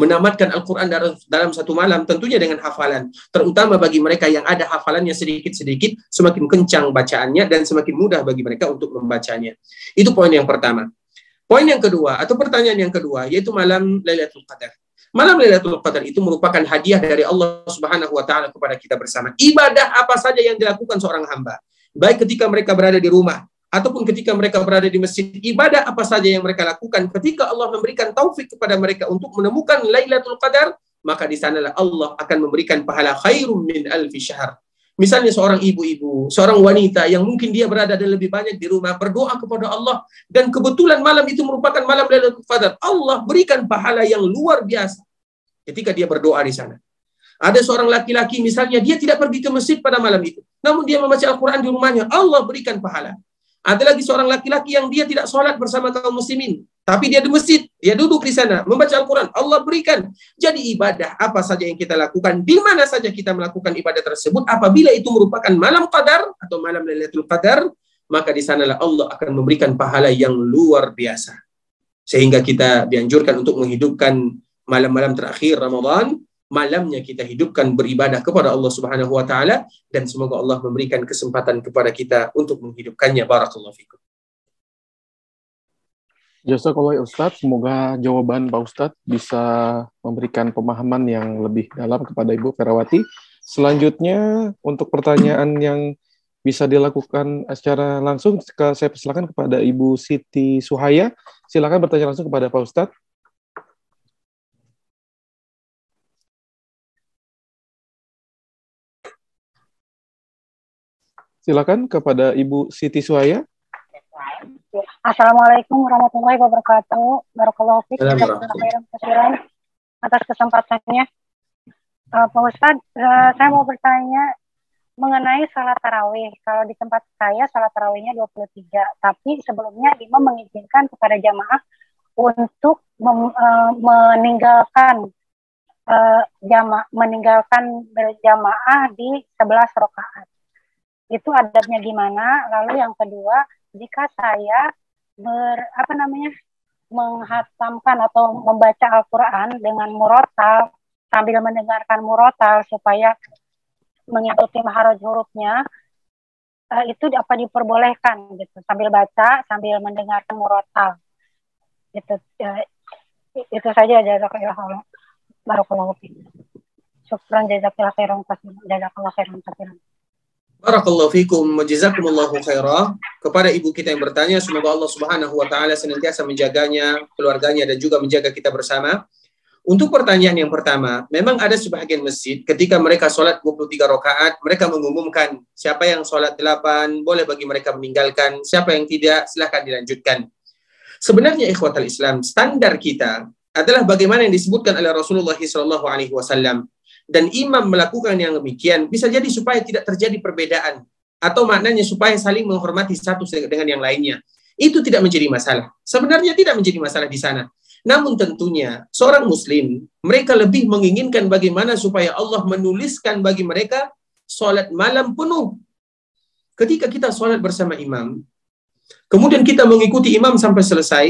menamatkan Al-Quran dalam satu malam tentunya dengan hafalan. Terutama bagi mereka yang ada hafalannya sedikit-sedikit, semakin kencang bacaannya dan semakin mudah bagi mereka untuk membacanya. Itu poin yang pertama. Poin yang kedua atau pertanyaan yang kedua yaitu malam Lailatul Qadar. Malam Lailatul Qadar itu merupakan hadiah dari Allah Subhanahu wa taala kepada kita bersama. Ibadah apa saja yang dilakukan seorang hamba baik ketika mereka berada di rumah ataupun ketika mereka berada di masjid, ibadah apa saja yang mereka lakukan ketika Allah memberikan taufik kepada mereka untuk menemukan Lailatul Qadar, maka di sanalah Allah akan memberikan pahala khairum min alfi syahr. Misalnya seorang ibu-ibu, seorang wanita yang mungkin dia berada dan lebih banyak di rumah berdoa kepada Allah dan kebetulan malam itu merupakan malam Lailatul Qadar. Allah berikan pahala yang luar biasa ketika dia berdoa di sana. Ada seorang laki-laki misalnya dia tidak pergi ke masjid pada malam itu, namun dia membaca Al-Qur'an di rumahnya, Allah berikan pahala. Ada lagi seorang laki-laki yang dia tidak sholat bersama kaum muslimin, tapi dia di masjid, dia duduk di sana membaca Al-Quran. Allah berikan. Jadi ibadah apa saja yang kita lakukan, di mana saja kita melakukan ibadah tersebut, apabila itu merupakan malam qadar atau malam Lailatul Qadar, maka di sanalah Allah akan memberikan pahala yang luar biasa. Sehingga kita dianjurkan untuk menghidupkan malam-malam terakhir Ramadan, malamnya kita hidupkan beribadah kepada Allah Subhanahu wa taala dan semoga Allah memberikan kesempatan kepada kita untuk menghidupkannya. Barakallahu fikum. Jasa kalau Ustadz, semoga jawaban Pak Ustadz bisa memberikan pemahaman yang lebih dalam kepada Ibu Ferawati. Selanjutnya, untuk pertanyaan yang bisa dilakukan secara langsung, saya persilakan kepada Ibu Siti Suhaya. Silakan bertanya langsung kepada Pak Ustadz. Silakan kepada Ibu Siti Suhaya. Assalamualaikum warahmatullahi wabarakatuh. Barakallahu fiik. atas kesempatannya. Uh, Pak Ustadz, uh, saya mau bertanya mengenai salat tarawih. Kalau di tempat saya salat tarawihnya 23, tapi sebelumnya imam mengizinkan kepada jamaah untuk mem, uh, meninggalkan uh, jamaah meninggalkan berjamaah di 11 rakaat. Itu adabnya gimana? Lalu yang kedua, jika saya ber apa namanya menghatamkan atau membaca Al-Quran dengan murotal sambil mendengarkan murotal supaya mengikuti maharaj hurufnya uh, itu apa diperbolehkan gitu. Sambil baca sambil mendengarkan murotal. Gitu uh, itu saja. Jazakallahu barakallahu fiik. Syukran jazakallahu khairan jazakallahu khairan Barakallahu fikum wa jazakumullahu khairah. Kepada ibu kita yang bertanya, semoga Allah Subhanahu wa taala senantiasa menjaganya, keluarganya dan juga menjaga kita bersama. Untuk pertanyaan yang pertama, memang ada sebagian masjid ketika mereka sholat 23 rakaat, mereka mengumumkan siapa yang sholat 8, boleh bagi mereka meninggalkan, siapa yang tidak, silahkan dilanjutkan. Sebenarnya ikhwatal Islam, standar kita adalah bagaimana yang disebutkan oleh Rasulullah SAW dan imam melakukan yang demikian bisa jadi supaya tidak terjadi perbedaan atau maknanya supaya saling menghormati satu dengan yang lainnya. Itu tidak menjadi masalah. Sebenarnya tidak menjadi masalah di sana. Namun tentunya seorang muslim mereka lebih menginginkan bagaimana supaya Allah menuliskan bagi mereka sholat malam penuh. Ketika kita sholat bersama imam, kemudian kita mengikuti imam sampai selesai,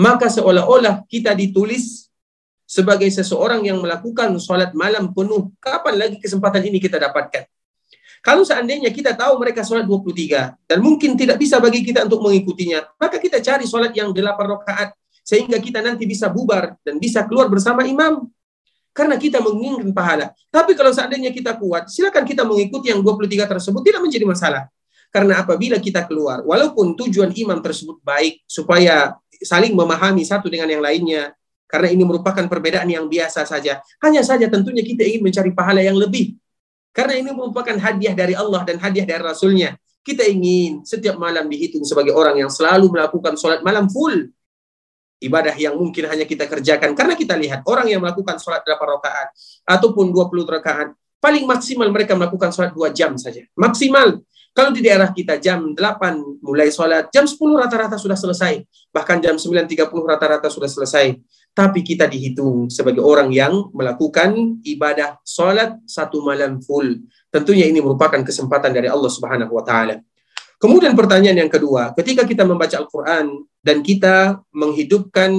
maka seolah-olah kita ditulis sebagai seseorang yang melakukan sholat malam penuh, kapan lagi kesempatan ini kita dapatkan? Kalau seandainya kita tahu mereka sholat 23 dan mungkin tidak bisa bagi kita untuk mengikutinya, maka kita cari sholat yang 8 rakaat sehingga kita nanti bisa bubar dan bisa keluar bersama imam. Karena kita menginginkan pahala. Tapi kalau seandainya kita kuat, silakan kita mengikuti yang 23 tersebut, tidak menjadi masalah. Karena apabila kita keluar, walaupun tujuan imam tersebut baik, supaya saling memahami satu dengan yang lainnya, karena ini merupakan perbedaan yang biasa saja. Hanya saja tentunya kita ingin mencari pahala yang lebih. Karena ini merupakan hadiah dari Allah dan hadiah dari Rasulnya. Kita ingin setiap malam dihitung sebagai orang yang selalu melakukan sholat malam full. Ibadah yang mungkin hanya kita kerjakan. Karena kita lihat orang yang melakukan sholat 8 rakaat ataupun 20 rakaat, paling maksimal mereka melakukan sholat 2 jam saja. Maksimal. Kalau di daerah kita jam 8 mulai sholat, jam 10 rata-rata sudah selesai. Bahkan jam 9.30 rata-rata sudah selesai tapi kita dihitung sebagai orang yang melakukan ibadah salat satu malam full. Tentunya ini merupakan kesempatan dari Allah Subhanahu wa taala. Kemudian pertanyaan yang kedua, ketika kita membaca Al-Qur'an dan kita menghidupkan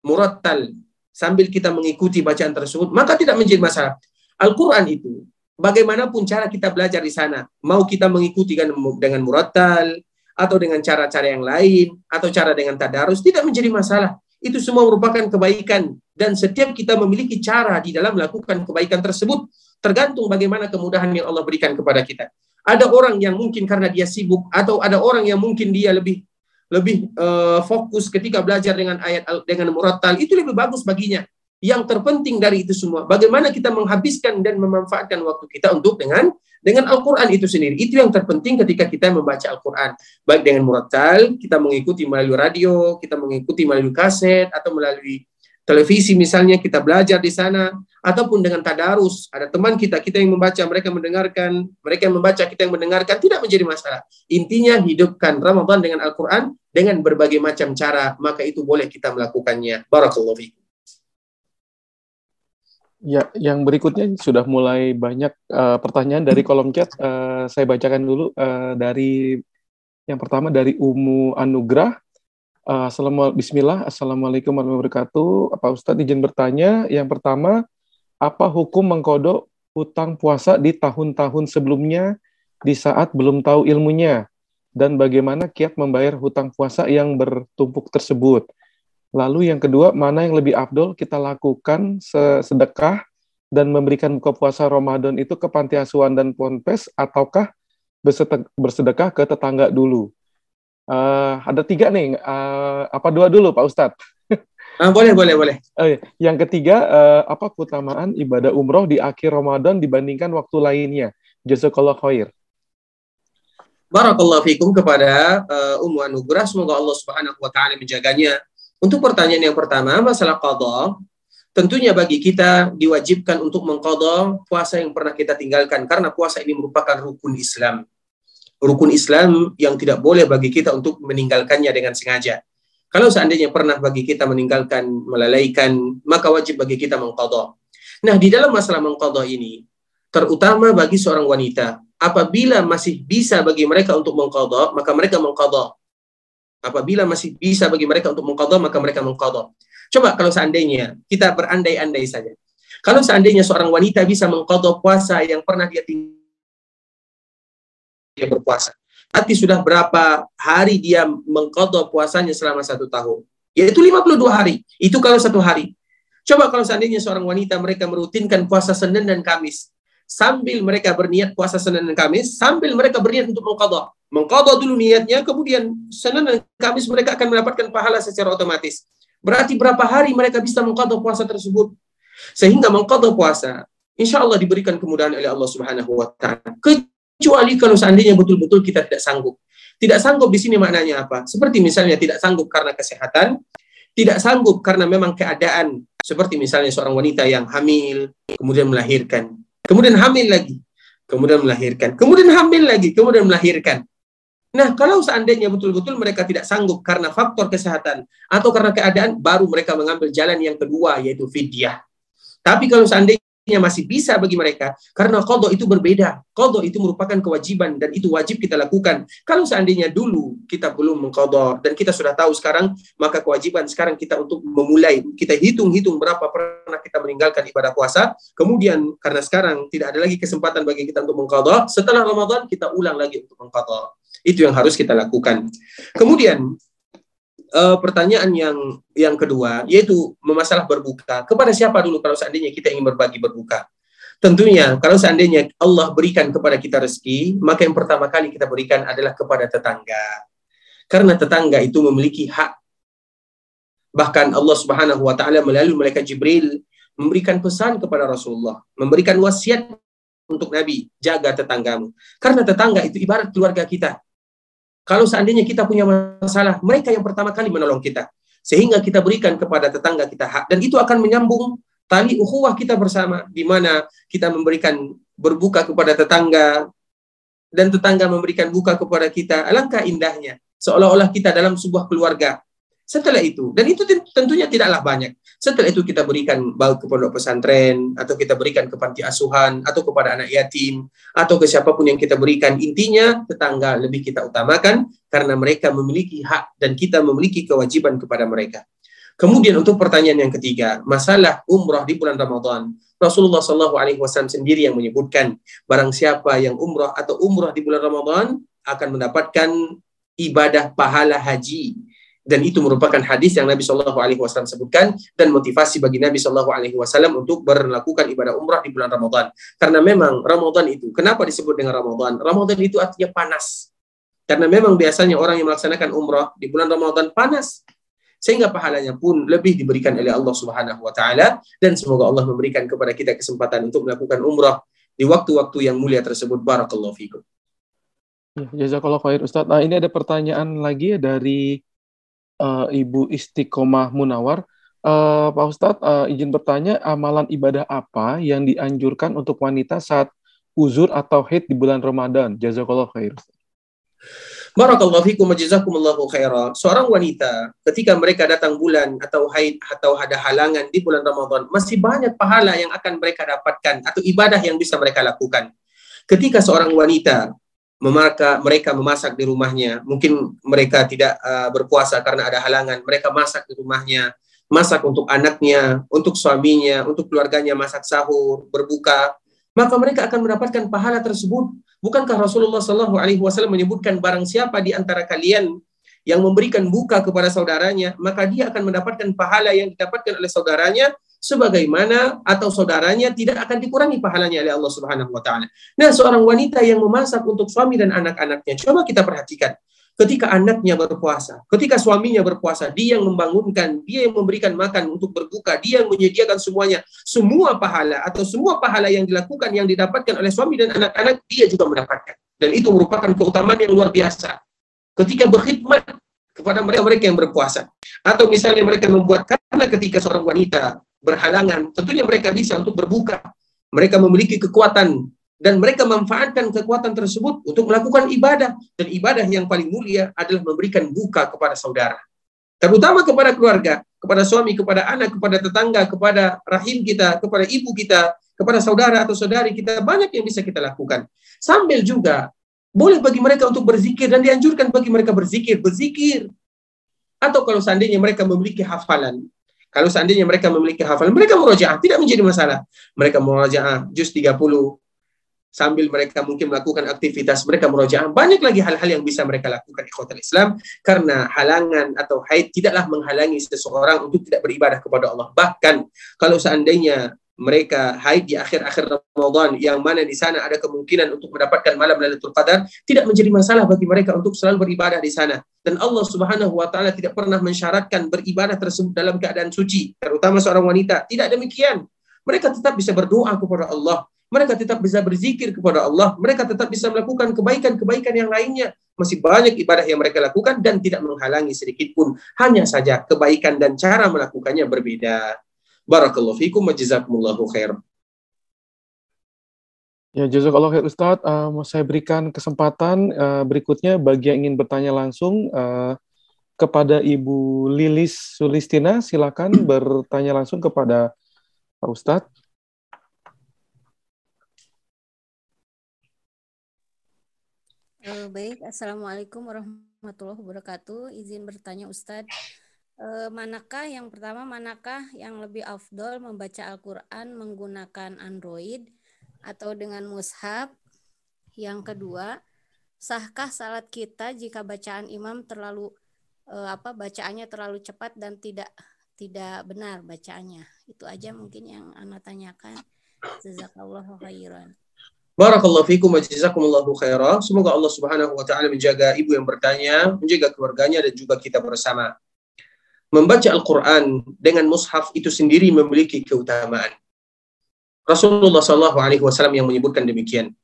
murattal sambil kita mengikuti bacaan tersebut, maka tidak menjadi masalah. Al-Qur'an itu bagaimanapun cara kita belajar di sana, mau kita mengikuti dengan murattal atau dengan cara-cara yang lain atau cara dengan tadarus tidak menjadi masalah itu semua merupakan kebaikan dan setiap kita memiliki cara di dalam melakukan kebaikan tersebut tergantung bagaimana kemudahan yang Allah berikan kepada kita. Ada orang yang mungkin karena dia sibuk atau ada orang yang mungkin dia lebih lebih uh, fokus ketika belajar dengan ayat dengan murattal itu lebih bagus baginya. Yang terpenting dari itu semua, bagaimana kita menghabiskan dan memanfaatkan waktu kita untuk dengan dengan Al-Quran itu sendiri. Itu yang terpenting ketika kita membaca Al-Quran. Baik dengan murattal, kita mengikuti melalui radio, kita mengikuti melalui kaset, atau melalui televisi misalnya kita belajar di sana ataupun dengan tadarus ada teman kita kita yang membaca mereka mendengarkan mereka yang membaca kita yang mendengarkan tidak menjadi masalah intinya hidupkan Ramadan dengan Al-Qur'an dengan berbagai macam cara maka itu boleh kita melakukannya barakallahu Ya, yang berikutnya sudah mulai banyak uh, pertanyaan dari kolom chat. Uh, saya bacakan dulu uh, dari yang pertama dari Umu Anugrah. Uh, Assalamualaikum, Bismillah, Assalamualaikum warahmatullahi wabarakatuh. Pak Ustadz izin bertanya, yang pertama, apa hukum mengkodok hutang puasa di tahun-tahun sebelumnya di saat belum tahu ilmunya? Dan bagaimana kiat membayar hutang puasa yang bertumpuk tersebut? Lalu yang kedua, mana yang lebih afdol kita lakukan sedekah dan memberikan buka puasa Ramadan itu ke panti asuhan dan ponpes ataukah bersedekah ke tetangga dulu? Uh, ada tiga nih, uh, apa dua dulu Pak Ustadz? Uh, boleh, boleh, boleh. Uh, yang ketiga, uh, apa keutamaan ibadah umroh di akhir Ramadan dibandingkan waktu lainnya? Jazakallah khair. Barakallahu fikum kepada uh, Ummu Anugrah. Semoga Allah Subhanahu wa taala menjaganya. Untuk pertanyaan yang pertama, masalah qada, tentunya bagi kita diwajibkan untuk mengqada puasa yang pernah kita tinggalkan karena puasa ini merupakan rukun Islam rukun Islam yang tidak boleh bagi kita untuk meninggalkannya dengan sengaja. Kalau seandainya pernah bagi kita meninggalkan, melalaikan, maka wajib bagi kita mengqadha. Nah, di dalam masalah mengqadha ini, terutama bagi seorang wanita, apabila masih bisa bagi mereka untuk mengqadha, maka mereka mengqadha. Apabila masih bisa bagi mereka untuk mengqadha, maka mereka mengqadha. Coba kalau seandainya kita berandai-andai saja. Kalau seandainya seorang wanita bisa mengqadha puasa yang pernah dia tinggalkan dia berpuasa. Tapi sudah berapa hari dia mengkodok puasanya selama satu tahun? Yaitu 52 hari. Itu kalau satu hari. Coba kalau seandainya seorang wanita mereka merutinkan puasa Senin dan Kamis. Sambil mereka berniat puasa Senin dan Kamis, sambil mereka berniat untuk mengkodok. Mengkodok dulu niatnya, kemudian Senin dan Kamis mereka akan mendapatkan pahala secara otomatis. Berarti berapa hari mereka bisa mengkodok puasa tersebut? Sehingga mengkodok puasa, insya Allah diberikan kemudahan oleh Allah Subhanahu wa Ta'ala. Kecuali kalau seandainya betul-betul kita tidak sanggup. Tidak sanggup di sini maknanya apa? Seperti misalnya tidak sanggup karena kesehatan, tidak sanggup karena memang keadaan seperti misalnya seorang wanita yang hamil, kemudian melahirkan, kemudian hamil lagi, kemudian melahirkan, kemudian hamil lagi, kemudian melahirkan. Nah, kalau seandainya betul-betul mereka tidak sanggup karena faktor kesehatan atau karena keadaan, baru mereka mengambil jalan yang kedua, yaitu fidyah. Tapi kalau seandainya masih bisa bagi mereka karena kodo itu berbeda. Kodo itu merupakan kewajiban dan itu wajib kita lakukan. Kalau seandainya dulu kita belum mengkodok dan kita sudah tahu sekarang, maka kewajiban sekarang kita untuk memulai. Kita hitung-hitung berapa pernah kita meninggalkan ibadah puasa. Kemudian karena sekarang tidak ada lagi kesempatan bagi kita untuk mengkodok, setelah Ramadan kita ulang lagi untuk mengkodok. Itu yang harus kita lakukan. Kemudian uh, pertanyaan yang yang kedua yaitu memasalah berbuka. Kepada siapa dulu kalau seandainya kita ingin berbagi berbuka? Tentunya kalau seandainya Allah berikan kepada kita rezeki, maka yang pertama kali kita berikan adalah kepada tetangga. Karena tetangga itu memiliki hak. Bahkan Allah Subhanahu wa taala melalui malaikat Jibril memberikan pesan kepada Rasulullah, memberikan wasiat untuk Nabi, jaga tetanggamu. Karena tetangga itu ibarat keluarga kita. Kalau seandainya kita punya masalah, mereka yang pertama kali menolong kita. Sehingga kita berikan kepada tetangga kita hak. Dan itu akan menyambung tali ukhuwah kita bersama. Di mana kita memberikan berbuka kepada tetangga. Dan tetangga memberikan buka kepada kita. Alangkah indahnya. Seolah-olah kita dalam sebuah keluarga. Setelah itu, dan itu tentunya tidaklah banyak. Setelah itu kita berikan baik ke pondok pesantren, atau kita berikan ke panti asuhan, atau kepada anak yatim, atau ke siapa pun yang kita berikan. Intinya, tetangga lebih kita utamakan, karena mereka memiliki hak, dan kita memiliki kewajiban kepada mereka. Kemudian untuk pertanyaan yang ketiga, masalah umrah di bulan Ramadan. Rasulullah Wasallam sendiri yang menyebutkan, barang siapa yang umrah atau umrah di bulan Ramadan akan mendapatkan ibadah pahala haji dan itu merupakan hadis yang Nabi Shallallahu Alaihi Wasallam sebutkan dan motivasi bagi Nabi Shallallahu Alaihi Wasallam untuk melakukan ibadah umrah di bulan Ramadan. Karena memang Ramadan itu kenapa disebut dengan Ramadan? Ramadan itu artinya panas. Karena memang biasanya orang yang melaksanakan umrah di bulan Ramadan panas. Sehingga pahalanya pun lebih diberikan oleh Allah Subhanahu wa taala. Dan semoga Allah memberikan kepada kita kesempatan untuk melakukan umrah di waktu-waktu yang mulia tersebut. Barakallahu fikum. Ya, jazakallah khair Ustaz. Nah, ini ada pertanyaan lagi dari uh, Ibu Istiqomah Munawar. Uh, Pak Ustadz, uh, izin bertanya, amalan ibadah apa yang dianjurkan untuk wanita saat uzur atau haid di bulan Ramadan? Jazakallah khair. Barakallahu fikum jazakumullahu khaira. Seorang wanita ketika mereka datang bulan atau haid atau ada halangan di bulan Ramadan, masih banyak pahala yang akan mereka dapatkan atau ibadah yang bisa mereka lakukan. Ketika seorang wanita memaka, mereka memasak di rumahnya. Mungkin mereka tidak uh, berpuasa karena ada halangan. Mereka masak di rumahnya, masak untuk anaknya, untuk suaminya, untuk keluarganya, masak sahur, berbuka. Maka mereka akan mendapatkan pahala tersebut. Bukankah Rasulullah Shallallahu Alaihi Wasallam menyebutkan barang siapa di antara kalian yang memberikan buka kepada saudaranya, maka dia akan mendapatkan pahala yang didapatkan oleh saudaranya sebagaimana atau saudaranya tidak akan dikurangi pahalanya oleh Allah Subhanahu wa taala. Nah, seorang wanita yang memasak untuk suami dan anak-anaknya, coba kita perhatikan. Ketika anaknya berpuasa, ketika suaminya berpuasa, dia yang membangunkan, dia yang memberikan makan untuk berbuka, dia yang menyediakan semuanya. Semua pahala atau semua pahala yang dilakukan yang didapatkan oleh suami dan anak-anak, dia juga mendapatkan. Dan itu merupakan keutamaan yang luar biasa. Ketika berkhidmat kepada mereka-mereka yang berpuasa. Atau misalnya mereka membuat karena ketika seorang wanita berhalangan, tentunya mereka bisa untuk berbuka. Mereka memiliki kekuatan dan mereka memanfaatkan kekuatan tersebut untuk melakukan ibadah dan ibadah yang paling mulia adalah memberikan buka kepada saudara. Terutama kepada keluarga, kepada suami, kepada anak, kepada tetangga, kepada rahim kita, kepada ibu kita, kepada saudara atau saudari kita banyak yang bisa kita lakukan. Sambil juga boleh bagi mereka untuk berzikir dan dianjurkan bagi mereka berzikir, berzikir. Atau kalau seandainya mereka memiliki hafalan, kalau seandainya mereka memiliki hafalan, mereka murojaah, tidak menjadi masalah. Mereka murojaah juz 30, sambil mereka mungkin melakukan aktivitas mereka murojaah. Banyak lagi hal-hal yang bisa mereka lakukan di kota Islam karena halangan atau haid tidaklah menghalangi seseorang untuk tidak beribadah kepada Allah. Bahkan kalau seandainya mereka haid di akhir-akhir Ramadan yang mana di sana ada kemungkinan untuk mendapatkan malam Lailatul Qadar tidak menjadi masalah bagi mereka untuk selalu beribadah di sana. Dan Allah Subhanahu wa taala tidak pernah mensyaratkan beribadah tersebut dalam keadaan suci terutama seorang wanita. Tidak demikian. Mereka tetap bisa berdoa kepada Allah. Mereka tetap bisa berzikir kepada Allah. Mereka tetap bisa melakukan kebaikan-kebaikan yang lainnya. Masih banyak ibadah yang mereka lakukan dan tidak menghalangi sedikit pun. Hanya saja kebaikan dan cara melakukannya berbeda Barakallahu fikum wa jazakumullahu khair. Ya, jazakallah khair Ustaz. Uh, mau saya berikan kesempatan uh, berikutnya bagi yang ingin bertanya langsung uh, kepada Ibu Lilis Sulistina. Silakan *clears throat* bertanya langsung kepada Pak Ustadz. Uh, baik, Assalamualaikum warahmatullahi wabarakatuh. Izin bertanya Ustadz eh, manakah yang pertama manakah yang lebih afdol membaca Al-Qur'an menggunakan Android atau dengan mushaf? Yang kedua, sahkah salat kita jika bacaan imam terlalu eh, apa bacaannya terlalu cepat dan tidak tidak benar bacaannya? Itu aja mungkin yang Anda tanyakan. Jazakallahu khairan. Barakallahu fikum jazakumullahu. Semoga Allah Subhanahu wa taala menjaga ibu yang bertanya, menjaga keluarganya dan juga kita bersama membaca Al-Quran dengan mushaf itu sendiri memiliki keutamaan. Rasulullah Shallallahu Alaihi Wasallam yang menyebutkan demikian.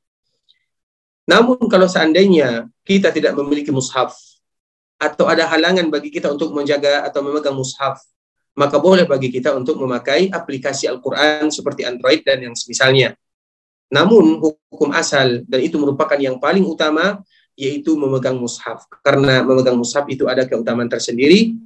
Namun kalau seandainya kita tidak memiliki mushaf atau ada halangan bagi kita untuk menjaga atau memegang mushaf, maka boleh bagi kita untuk memakai aplikasi Al-Quran seperti Android dan yang semisalnya. Namun hukum asal dan itu merupakan yang paling utama yaitu memegang mushaf karena memegang mushaf itu ada keutamaan tersendiri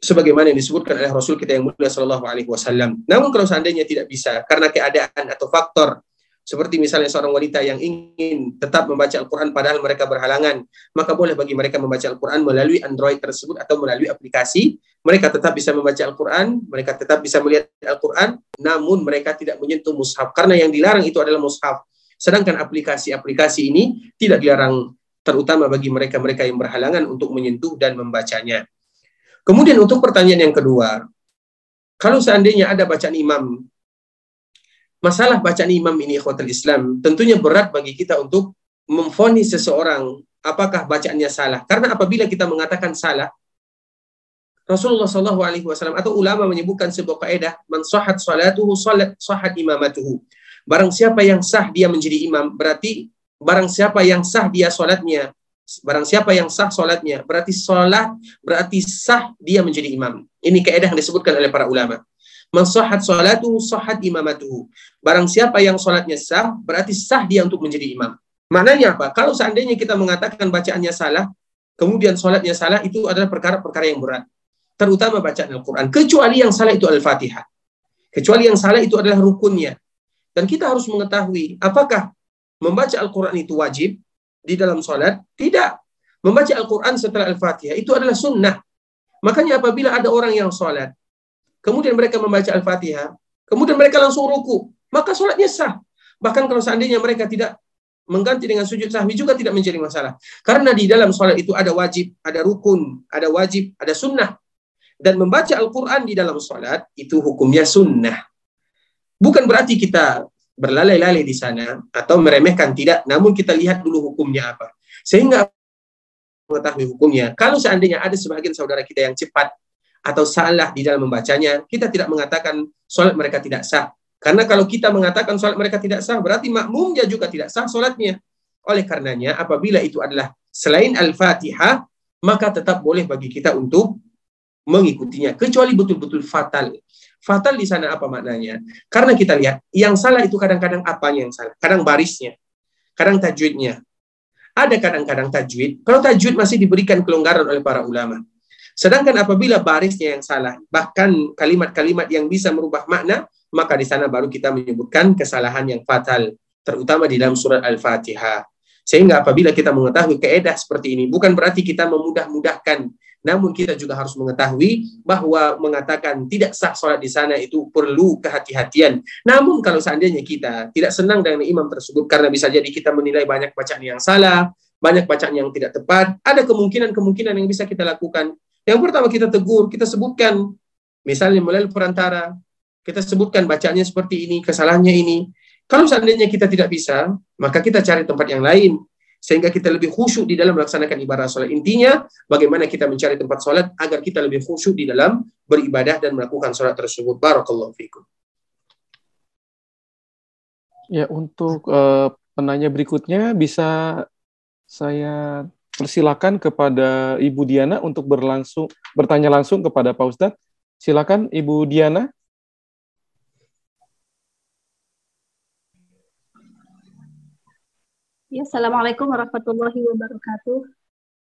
sebagaimana yang disebutkan oleh Rasul kita yang mulia Shallallahu Alaihi Wasallam. Namun kalau seandainya tidak bisa karena keadaan atau faktor seperti misalnya seorang wanita yang ingin tetap membaca Al-Quran padahal mereka berhalangan, maka boleh bagi mereka membaca Al-Quran melalui Android tersebut atau melalui aplikasi. Mereka tetap bisa membaca Al-Quran, mereka tetap bisa melihat Al-Quran, namun mereka tidak menyentuh mushaf. Karena yang dilarang itu adalah mushaf. Sedangkan aplikasi-aplikasi ini tidak dilarang terutama bagi mereka-mereka yang berhalangan untuk menyentuh dan membacanya. Kemudian untuk pertanyaan yang kedua, kalau seandainya ada bacaan imam, masalah bacaan imam ini ikhwatul Islam, tentunya berat bagi kita untuk memfonis seseorang apakah bacaannya salah. Karena apabila kita mengatakan salah, Rasulullah Shallallahu Alaihi Wasallam atau ulama menyebutkan sebuah kaidah man sahat salatuhu salat sahat imamatuhu. Barang siapa yang sah dia menjadi imam berarti barang siapa yang sah dia salatnya barang siapa yang sah salatnya berarti salat berarti sah dia menjadi imam. Ini kaidah yang disebutkan oleh para ulama. Man sahat salatuhu sahat imamatuhu. Barang siapa yang salatnya sah berarti sah dia untuk menjadi imam. Maknanya apa? Kalau seandainya kita mengatakan bacaannya salah, kemudian salatnya salah itu adalah perkara-perkara yang berat terutama bacaan Al-Quran. Kecuali yang salah itu Al-Fatihah. Kecuali yang salah itu adalah rukunnya. Dan kita harus mengetahui apakah membaca Al-Quran itu wajib di dalam sholat? Tidak. Membaca Al-Quran setelah Al-Fatihah itu adalah sunnah. Makanya apabila ada orang yang sholat, kemudian mereka membaca Al-Fatihah, kemudian mereka langsung ruku, maka sholatnya sah. Bahkan kalau seandainya mereka tidak mengganti dengan sujud sahwi juga tidak menjadi masalah. Karena di dalam sholat itu ada wajib, ada rukun, ada wajib, ada sunnah dan membaca Al-Quran di dalam sholat itu hukumnya sunnah. Bukan berarti kita berlalai-lalai di sana atau meremehkan tidak, namun kita lihat dulu hukumnya apa. Sehingga mengetahui hukumnya. Kalau seandainya ada sebagian saudara kita yang cepat atau salah di dalam membacanya, kita tidak mengatakan sholat mereka tidak sah. Karena kalau kita mengatakan sholat mereka tidak sah, berarti makmumnya juga tidak sah sholatnya. Oleh karenanya, apabila itu adalah selain Al-Fatihah, maka tetap boleh bagi kita untuk mengikutinya kecuali betul-betul fatal. Fatal di sana apa maknanya? Karena kita lihat yang salah itu kadang-kadang apanya yang salah? Kadang barisnya, kadang tajwidnya. Ada kadang-kadang tajwid. Kalau tajwid masih diberikan kelonggaran oleh para ulama. Sedangkan apabila barisnya yang salah, bahkan kalimat-kalimat yang bisa merubah makna, maka di sana baru kita menyebutkan kesalahan yang fatal, terutama di dalam surat Al-Fatihah. Sehingga apabila kita mengetahui keedah seperti ini, bukan berarti kita memudah-mudahkan namun kita juga harus mengetahui bahwa mengatakan tidak sah sholat di sana itu perlu kehati-hatian. Namun kalau seandainya kita tidak senang dengan imam tersebut karena bisa jadi kita menilai banyak bacaan yang salah, banyak bacaan yang tidak tepat, ada kemungkinan-kemungkinan yang bisa kita lakukan. Yang pertama kita tegur, kita sebutkan misalnya melalui perantara, kita sebutkan bacaannya seperti ini, kesalahannya ini. Kalau seandainya kita tidak bisa, maka kita cari tempat yang lain sehingga kita lebih khusyuk di dalam melaksanakan ibadah sholat. Intinya, bagaimana kita mencari tempat sholat agar kita lebih khusyuk di dalam beribadah dan melakukan sholat tersebut. Barakallahu fikum. Ya, untuk uh, penanya berikutnya bisa saya persilakan kepada Ibu Diana untuk berlangsung bertanya langsung kepada Pak Ustadz. Silakan Ibu Diana. Ya, Assalamualaikum warahmatullahi wabarakatuh.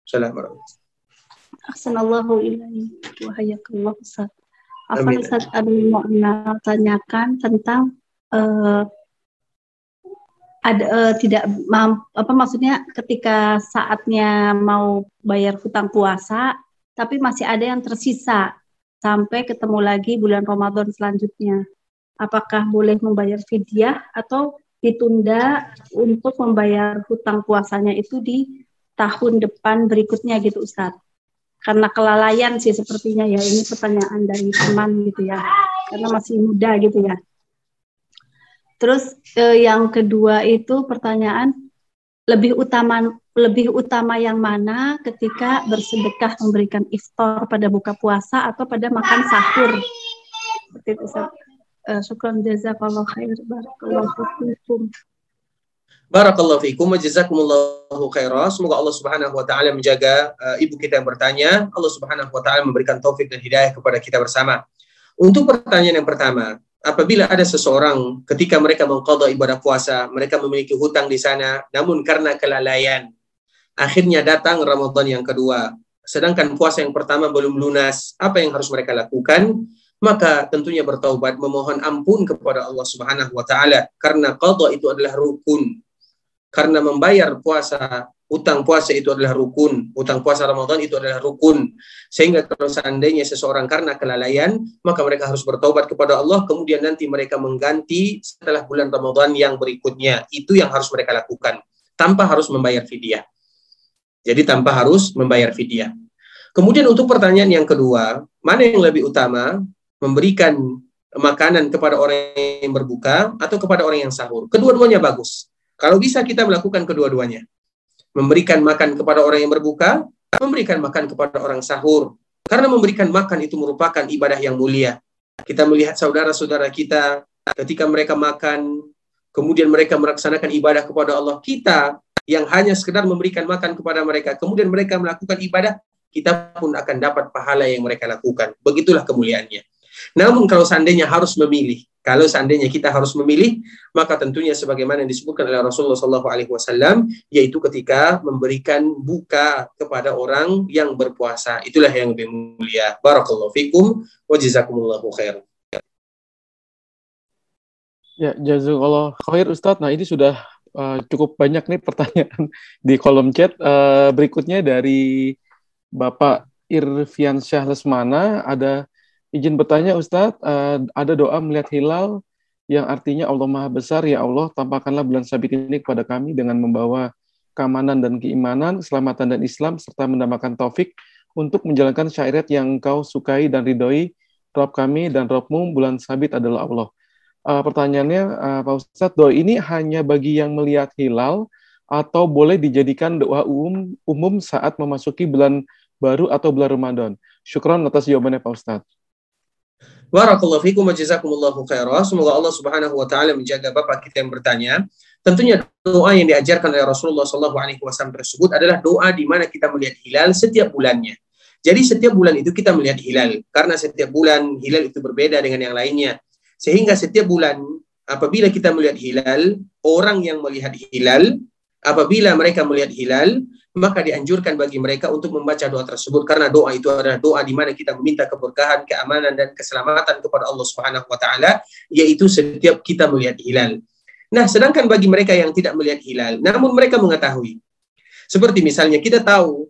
Assalamualaikum. Assalamualaikum ilaihi wa hayakallah Ustaz. Apa Ustaz mau tanyakan tentang uh, ada uh, tidak mamp, apa maksudnya ketika saatnya mau bayar hutang puasa tapi masih ada yang tersisa sampai ketemu lagi bulan Ramadan selanjutnya. Apakah boleh membayar fidyah atau ditunda untuk membayar hutang puasanya itu di tahun depan berikutnya gitu Ustadz. Karena kelalaian sih sepertinya ya, ini pertanyaan dari teman gitu ya, karena masih muda gitu ya. Terus eh, yang kedua itu pertanyaan lebih utama lebih utama yang mana ketika bersedekah memberikan iftar pada buka puasa atau pada makan sahur? Seperti itu. Ustaz. Uh, syukran jazakallah khair. Barakallahu fikum. Barakallahu fikum wa jazakumullahu khairan. Semoga Allah Subhanahu wa taala menjaga uh, ibu kita yang bertanya. Allah Subhanahu wa taala memberikan taufik dan hidayah kepada kita bersama. Untuk pertanyaan yang pertama, apabila ada seseorang ketika mereka mengqadha ibadah puasa, mereka memiliki hutang di sana, namun karena kelalaian, akhirnya datang Ramadan yang kedua. Sedangkan puasa yang pertama belum lunas, apa yang harus mereka lakukan? Maka tentunya bertaubat memohon ampun kepada Allah Subhanahu wa taala karena qada itu adalah rukun. Karena membayar puasa, utang puasa itu adalah rukun, utang puasa Ramadan itu adalah rukun. Sehingga kalau seandainya seseorang karena kelalaian, maka mereka harus bertaubat kepada Allah, kemudian nanti mereka mengganti setelah bulan Ramadan yang berikutnya. Itu yang harus mereka lakukan tanpa harus membayar fidyah. Jadi tanpa harus membayar fidyah. Kemudian untuk pertanyaan yang kedua, mana yang lebih utama, memberikan makanan kepada orang yang berbuka atau kepada orang yang sahur? Kedua-duanya bagus. Kalau bisa kita melakukan kedua-duanya. Memberikan makan kepada orang yang berbuka, memberikan makan kepada orang sahur. Karena memberikan makan itu merupakan ibadah yang mulia. Kita melihat saudara-saudara kita ketika mereka makan, kemudian mereka melaksanakan ibadah kepada Allah. Kita yang hanya sekedar memberikan makan kepada mereka, kemudian mereka melakukan ibadah, kita pun akan dapat pahala yang mereka lakukan. Begitulah kemuliaannya. Namun kalau seandainya harus memilih, kalau seandainya kita harus memilih, maka tentunya sebagaimana yang disebutkan oleh Rasulullah SAW, yaitu ketika memberikan buka kepada orang yang berpuasa. Itulah yang lebih mulia. Barakallahu fikum wa jazakumullahu khair. Ya, khair Ustadz. Nah, ini sudah uh, cukup banyak nih pertanyaan *laughs* di kolom chat. Uh, berikutnya dari Bapak Irfiansyah Lesmana ada izin bertanya Ustadz, uh, ada doa melihat hilal yang artinya Allah Maha Besar, ya Allah, tampakkanlah bulan sabit ini kepada kami dengan membawa keamanan dan keimanan, keselamatan dan Islam, serta mendamaikan taufik untuk menjalankan syariat yang engkau sukai dan ridhoi, Rob kami dan Robmu, bulan sabit adalah Allah. Uh, pertanyaannya, uh, Pak Ustadz, doa ini hanya bagi yang melihat hilal atau boleh dijadikan doa umum, umum saat memasuki bulan baru atau bulan Ramadan? Syukron atas jawabannya Pak Ustadz. Barakallahu fikum khairan. Semoga Allah Subhanahu wa taala menjaga Bapak kita yang bertanya. Tentunya doa yang diajarkan oleh Rasulullah Shallallahu alaihi wasallam tersebut adalah doa di mana kita melihat hilal setiap bulannya. Jadi setiap bulan itu kita melihat hilal karena setiap bulan hilal itu berbeda dengan yang lainnya. Sehingga setiap bulan apabila kita melihat hilal, orang yang melihat hilal apabila mereka melihat hilal, maka dianjurkan bagi mereka untuk membaca doa tersebut. Karena doa itu adalah doa di mana kita meminta keberkahan, keamanan dan keselamatan kepada Allah Subhanahu wa taala yaitu setiap kita melihat hilal. Nah, sedangkan bagi mereka yang tidak melihat hilal namun mereka mengetahui. Seperti misalnya kita tahu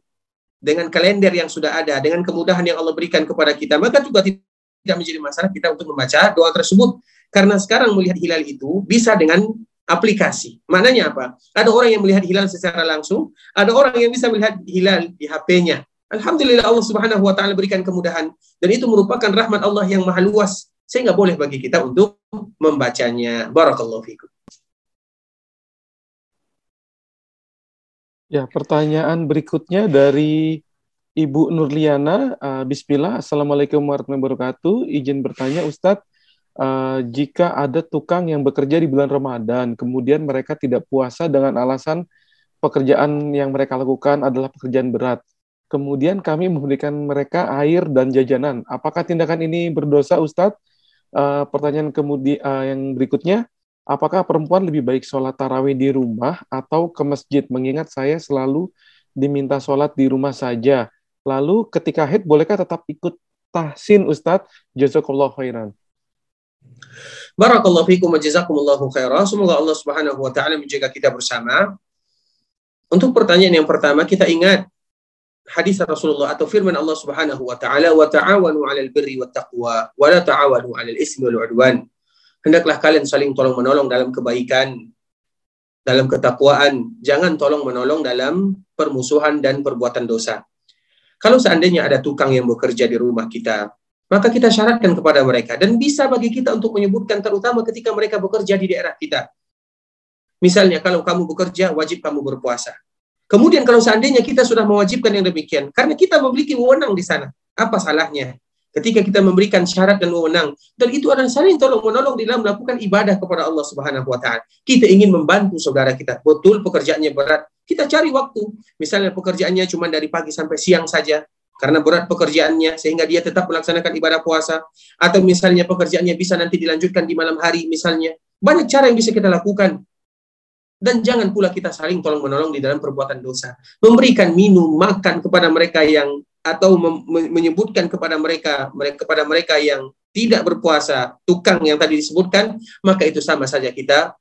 dengan kalender yang sudah ada, dengan kemudahan yang Allah berikan kepada kita, maka juga tidak menjadi masalah kita untuk membaca doa tersebut. Karena sekarang melihat hilal itu bisa dengan aplikasi. Maknanya apa? Ada orang yang melihat hilal secara langsung, ada orang yang bisa melihat hilal di HP-nya. Alhamdulillah Allah Subhanahu wa taala berikan kemudahan dan itu merupakan rahmat Allah yang maha luas sehingga boleh bagi kita untuk membacanya. Barakallahu fikum. Ya, pertanyaan berikutnya dari Ibu Nurliana. Uh, Bismillah, Assalamualaikum warahmatullahi wabarakatuh. Izin bertanya, Ustadz, uh, jika ada tukang yang bekerja di bulan Ramadan, kemudian mereka tidak puasa dengan alasan pekerjaan yang mereka lakukan adalah pekerjaan berat. Kemudian kami memberikan mereka air dan jajanan. Apakah tindakan ini berdosa, Ustadz? Uh, pertanyaan kemudian uh, yang berikutnya, apakah perempuan lebih baik sholat tarawih di rumah atau ke masjid? Mengingat saya selalu diminta sholat di rumah saja. Lalu ketika haid, bolehkah tetap ikut tahsin, Ustadz? Jazakallah khairan. Barakallahu fikum wa jazakumullahu khairan. Semoga Allah Subhanahu wa taala menjaga kita bersama. Untuk pertanyaan yang pertama kita ingat hadis Rasulullah atau firman Allah Subhanahu wa taala wa ta'awanu 'alal birri wat taqwa wa la ta'awanu 'alal ismi wal 'udwan. Hendaklah kalian saling tolong menolong dalam kebaikan, dalam ketakwaan, jangan tolong menolong dalam permusuhan dan perbuatan dosa. Kalau seandainya ada tukang yang bekerja di rumah kita, maka kita syaratkan kepada mereka dan bisa bagi kita untuk menyebutkan terutama ketika mereka bekerja di daerah kita. Misalnya kalau kamu bekerja wajib kamu berpuasa. Kemudian kalau seandainya kita sudah mewajibkan yang demikian karena kita memiliki wewenang di sana, apa salahnya? Ketika kita memberikan syarat dan wewenang dan itu adalah saling tolong menolong dalam melakukan ibadah kepada Allah Subhanahu wa taala. Kita ingin membantu saudara kita. Betul pekerjaannya berat. Kita cari waktu. Misalnya pekerjaannya cuma dari pagi sampai siang saja karena berat pekerjaannya sehingga dia tetap melaksanakan ibadah puasa. Atau misalnya pekerjaannya bisa nanti dilanjutkan di malam hari misalnya. Banyak cara yang bisa kita lakukan. Dan jangan pula kita saling tolong menolong di dalam perbuatan dosa. Memberikan minum makan kepada mereka yang atau menyebutkan kepada mereka kepada mereka yang tidak berpuasa tukang yang tadi disebutkan maka itu sama saja kita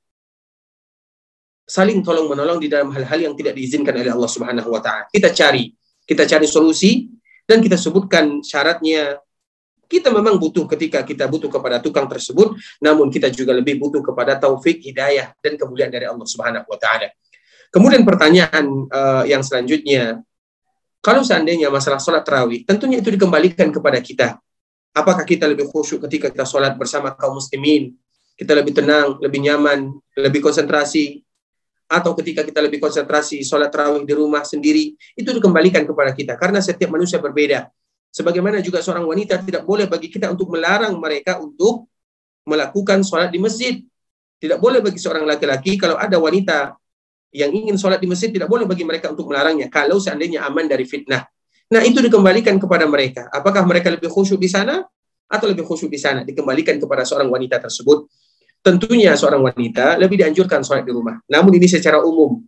saling tolong menolong di dalam hal-hal yang tidak diizinkan oleh Allah Subhanahu wa taala. Kita cari. Kita cari solusi dan kita sebutkan syaratnya kita memang butuh ketika kita butuh kepada tukang tersebut, namun kita juga lebih butuh kepada taufik, hidayah, dan kemuliaan dari Allah Subhanahu wa Ta'ala. Kemudian pertanyaan uh, yang selanjutnya, Kalau seandainya masalah sholat tarawih, tentunya itu dikembalikan kepada kita. Apakah kita lebih khusyuk ketika kita sholat bersama kaum muslimin? Kita lebih tenang, lebih nyaman, lebih konsentrasi. Atau ketika kita lebih konsentrasi sholat tarawih di rumah sendiri, itu dikembalikan kepada kita. Karena setiap manusia berbeda. Sebagaimana juga seorang wanita tidak boleh bagi kita untuk melarang mereka untuk melakukan sholat di masjid. Tidak boleh bagi seorang laki-laki kalau ada wanita yang ingin sholat di masjid tidak boleh bagi mereka untuk melarangnya kalau seandainya aman dari fitnah. Nah itu dikembalikan kepada mereka. Apakah mereka lebih khusyuk di sana atau lebih khusyuk di sana? Dikembalikan kepada seorang wanita tersebut. Tentunya seorang wanita lebih dianjurkan sholat di rumah. Namun ini secara umum.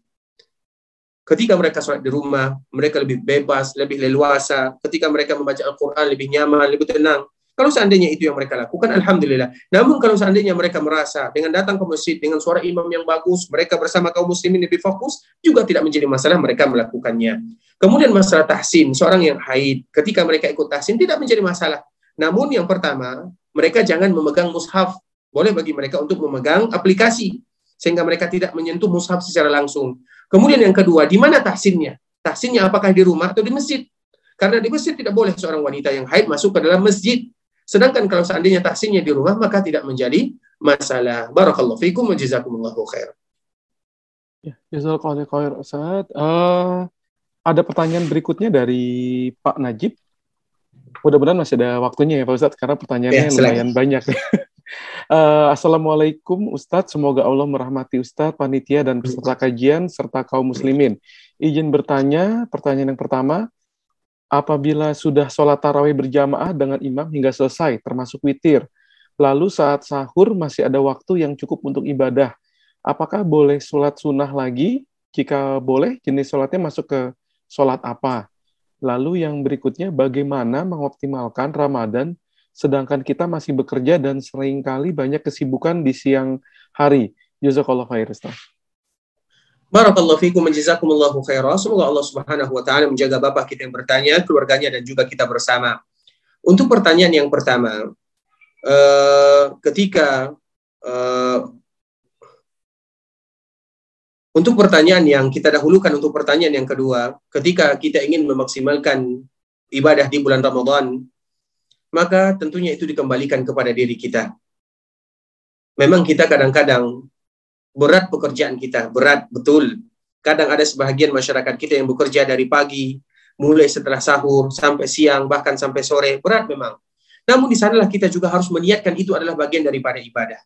Ketika mereka sholat di rumah, mereka lebih bebas, lebih leluasa. Ketika mereka membaca Al-Quran, lebih nyaman, lebih tenang. Kalau seandainya itu yang mereka lakukan, alhamdulillah. Namun kalau seandainya mereka merasa dengan datang ke masjid dengan suara imam yang bagus, mereka bersama kaum muslimin lebih fokus, juga tidak menjadi masalah mereka melakukannya. Kemudian masalah tahsin, seorang yang haid, ketika mereka ikut tahsin tidak menjadi masalah. Namun yang pertama, mereka jangan memegang mushaf. Boleh bagi mereka untuk memegang aplikasi sehingga mereka tidak menyentuh mushaf secara langsung. Kemudian yang kedua, di mana tahsinnya? Tahsinnya apakah di rumah atau di masjid? Karena di masjid tidak boleh seorang wanita yang haid masuk ke dalam masjid Sedangkan kalau seandainya tahsinnya di rumah, maka tidak menjadi masalah. Barakallahu fikum wa jazakumullahu khair. Ya, jazakallahu khair Ustaz. Uh, ada pertanyaan berikutnya dari Pak Najib. Mudah-mudahan masih ada waktunya ya Pak Ustadz, karena pertanyaannya ya, lumayan banyak. *laughs* uh, Assalamualaikum Ustadz, semoga Allah merahmati Ustadz, panitia, dan peserta kajian, serta kaum muslimin. Izin bertanya, pertanyaan yang pertama, apabila sudah sholat tarawih berjamaah dengan imam hingga selesai, termasuk witir. Lalu saat sahur masih ada waktu yang cukup untuk ibadah. Apakah boleh sholat sunnah lagi? Jika boleh, jenis sholatnya masuk ke sholat apa? Lalu yang berikutnya, bagaimana mengoptimalkan Ramadan sedangkan kita masih bekerja dan sering kali banyak kesibukan di siang hari. Jazakallah khair, Ustaz. Barakallahu fikum menjazakumullahu khairan. Semoga Allah Subhanahu wa taala menjaga Bapak kita yang bertanya, keluarganya dan juga kita bersama. Untuk pertanyaan yang pertama, uh, ketika uh, untuk pertanyaan yang kita dahulukan untuk pertanyaan yang kedua, ketika kita ingin memaksimalkan ibadah di bulan Ramadan, maka tentunya itu dikembalikan kepada diri kita. Memang kita kadang-kadang berat pekerjaan kita, berat betul. Kadang ada sebahagian masyarakat kita yang bekerja dari pagi, mulai setelah sahur, sampai siang, bahkan sampai sore, berat memang. Namun di sanalah kita juga harus meniatkan itu adalah bagian daripada ibadah.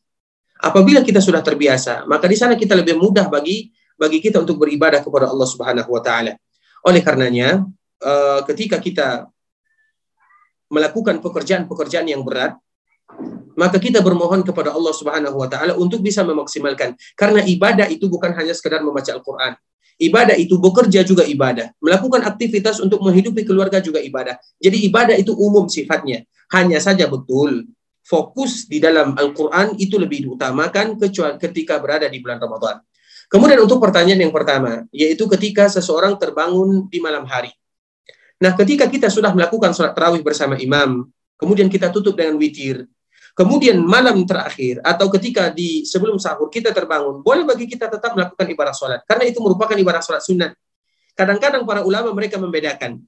Apabila kita sudah terbiasa, maka di sana kita lebih mudah bagi bagi kita untuk beribadah kepada Allah Subhanahu wa taala. Oleh karenanya, uh, ketika kita melakukan pekerjaan-pekerjaan yang berat, maka kita bermohon kepada Allah Subhanahu wa taala untuk bisa memaksimalkan karena ibadah itu bukan hanya sekedar membaca Al-Qur'an. Ibadah itu bekerja juga ibadah. Melakukan aktivitas untuk menghidupi keluarga juga ibadah. Jadi ibadah itu umum sifatnya. Hanya saja betul fokus di dalam Al-Qur'an itu lebih diutamakan kecuali ketika berada di bulan Ramadan. Kemudian untuk pertanyaan yang pertama, yaitu ketika seseorang terbangun di malam hari. Nah, ketika kita sudah melakukan sholat tarawih bersama imam, kemudian kita tutup dengan witir, Kemudian malam terakhir atau ketika di sebelum sahur kita terbangun, boleh bagi kita tetap melakukan ibadah sholat. Karena itu merupakan ibadah sholat sunnah. Kadang-kadang para ulama mereka membedakan.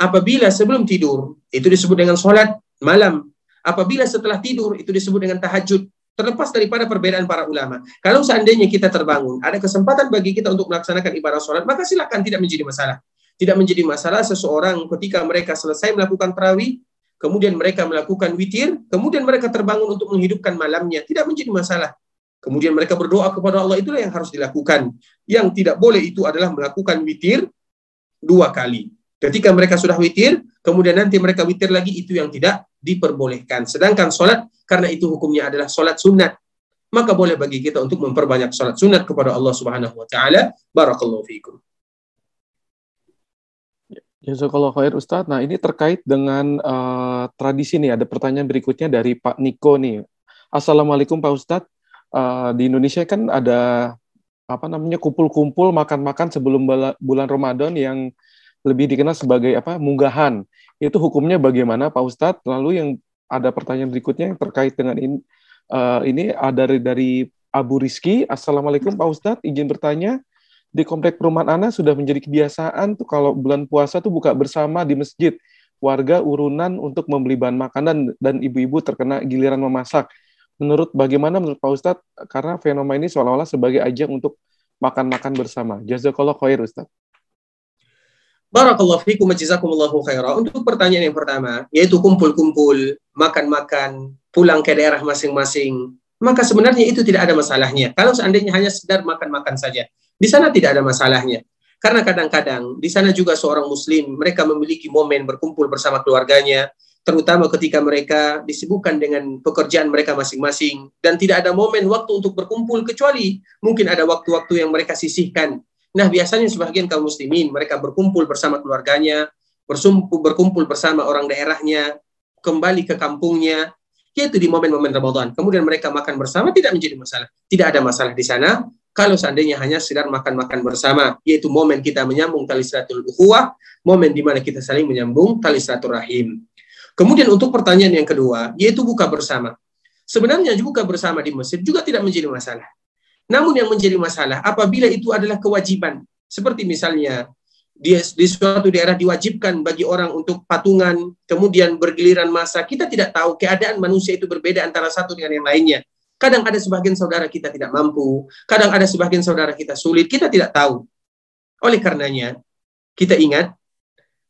Apabila sebelum tidur, itu disebut dengan sholat malam. Apabila setelah tidur, itu disebut dengan tahajud. Terlepas daripada perbedaan para ulama. Kalau seandainya kita terbangun, ada kesempatan bagi kita untuk melaksanakan ibadah sholat, maka silakan tidak menjadi masalah. Tidak menjadi masalah seseorang ketika mereka selesai melakukan tarawih, kemudian mereka melakukan witir, kemudian mereka terbangun untuk menghidupkan malamnya, tidak menjadi masalah. Kemudian mereka berdoa kepada Allah, itulah yang harus dilakukan. Yang tidak boleh itu adalah melakukan witir dua kali. Ketika mereka sudah witir, kemudian nanti mereka witir lagi, itu yang tidak diperbolehkan. Sedangkan sholat, karena itu hukumnya adalah sholat sunat. Maka boleh bagi kita untuk memperbanyak sholat sunat kepada Allah Subhanahu wa Ta'ala. Barakallahu fiikum. Jazakallah khair Ustadz. Nah ini terkait dengan uh, tradisi nih, ada pertanyaan berikutnya dari Pak Niko nih. Assalamualaikum Pak Ustadz. Uh, di Indonesia kan ada apa namanya kumpul-kumpul makan-makan sebelum bulan Ramadan yang lebih dikenal sebagai apa munggahan. Itu hukumnya bagaimana Pak Ustadz? Lalu yang ada pertanyaan berikutnya yang terkait dengan ini, uh, ini ada dari, dari Abu Rizki. Assalamualaikum Pak Ustadz, izin bertanya di komplek perumahan Ana sudah menjadi kebiasaan tuh kalau bulan puasa tuh buka bersama di masjid. Warga urunan untuk membeli bahan makanan dan ibu-ibu terkena giliran memasak. Menurut bagaimana menurut Pak Ustadz? Karena fenomena ini seolah-olah sebagai ajang untuk makan-makan bersama. Jazakallah khair Ustadz. Barakallahu fikum jazakumullahu khairah. Untuk pertanyaan yang pertama, yaitu kumpul-kumpul, makan-makan, pulang ke daerah masing-masing, maka sebenarnya itu tidak ada masalahnya. Kalau seandainya hanya sekedar makan-makan saja, di sana tidak ada masalahnya. Karena kadang-kadang di sana juga seorang muslim, mereka memiliki momen berkumpul bersama keluarganya, terutama ketika mereka disibukkan dengan pekerjaan mereka masing-masing dan tidak ada momen waktu untuk berkumpul kecuali mungkin ada waktu-waktu yang mereka sisihkan. Nah, biasanya sebagian kaum muslimin mereka berkumpul bersama keluarganya, berkumpul bersama orang daerahnya, kembali ke kampungnya, yaitu di momen-momen Ramadan. Kemudian mereka makan bersama tidak menjadi masalah. Tidak ada masalah di sana kalau seandainya hanya sekedar makan-makan bersama, yaitu momen kita menyambung tali silatul ukhuwah, momen di mana kita saling menyambung tali silaturahim. Kemudian untuk pertanyaan yang kedua, yaitu buka bersama. Sebenarnya buka bersama di masjid juga tidak menjadi masalah. Namun yang menjadi masalah apabila itu adalah kewajiban. Seperti misalnya di, di suatu daerah diwajibkan bagi orang untuk patungan, kemudian bergiliran masa. Kita tidak tahu keadaan manusia itu berbeda antara satu dengan yang lainnya. Kadang ada sebagian saudara kita tidak mampu, kadang ada sebagian saudara kita sulit, kita tidak tahu. Oleh karenanya, kita ingat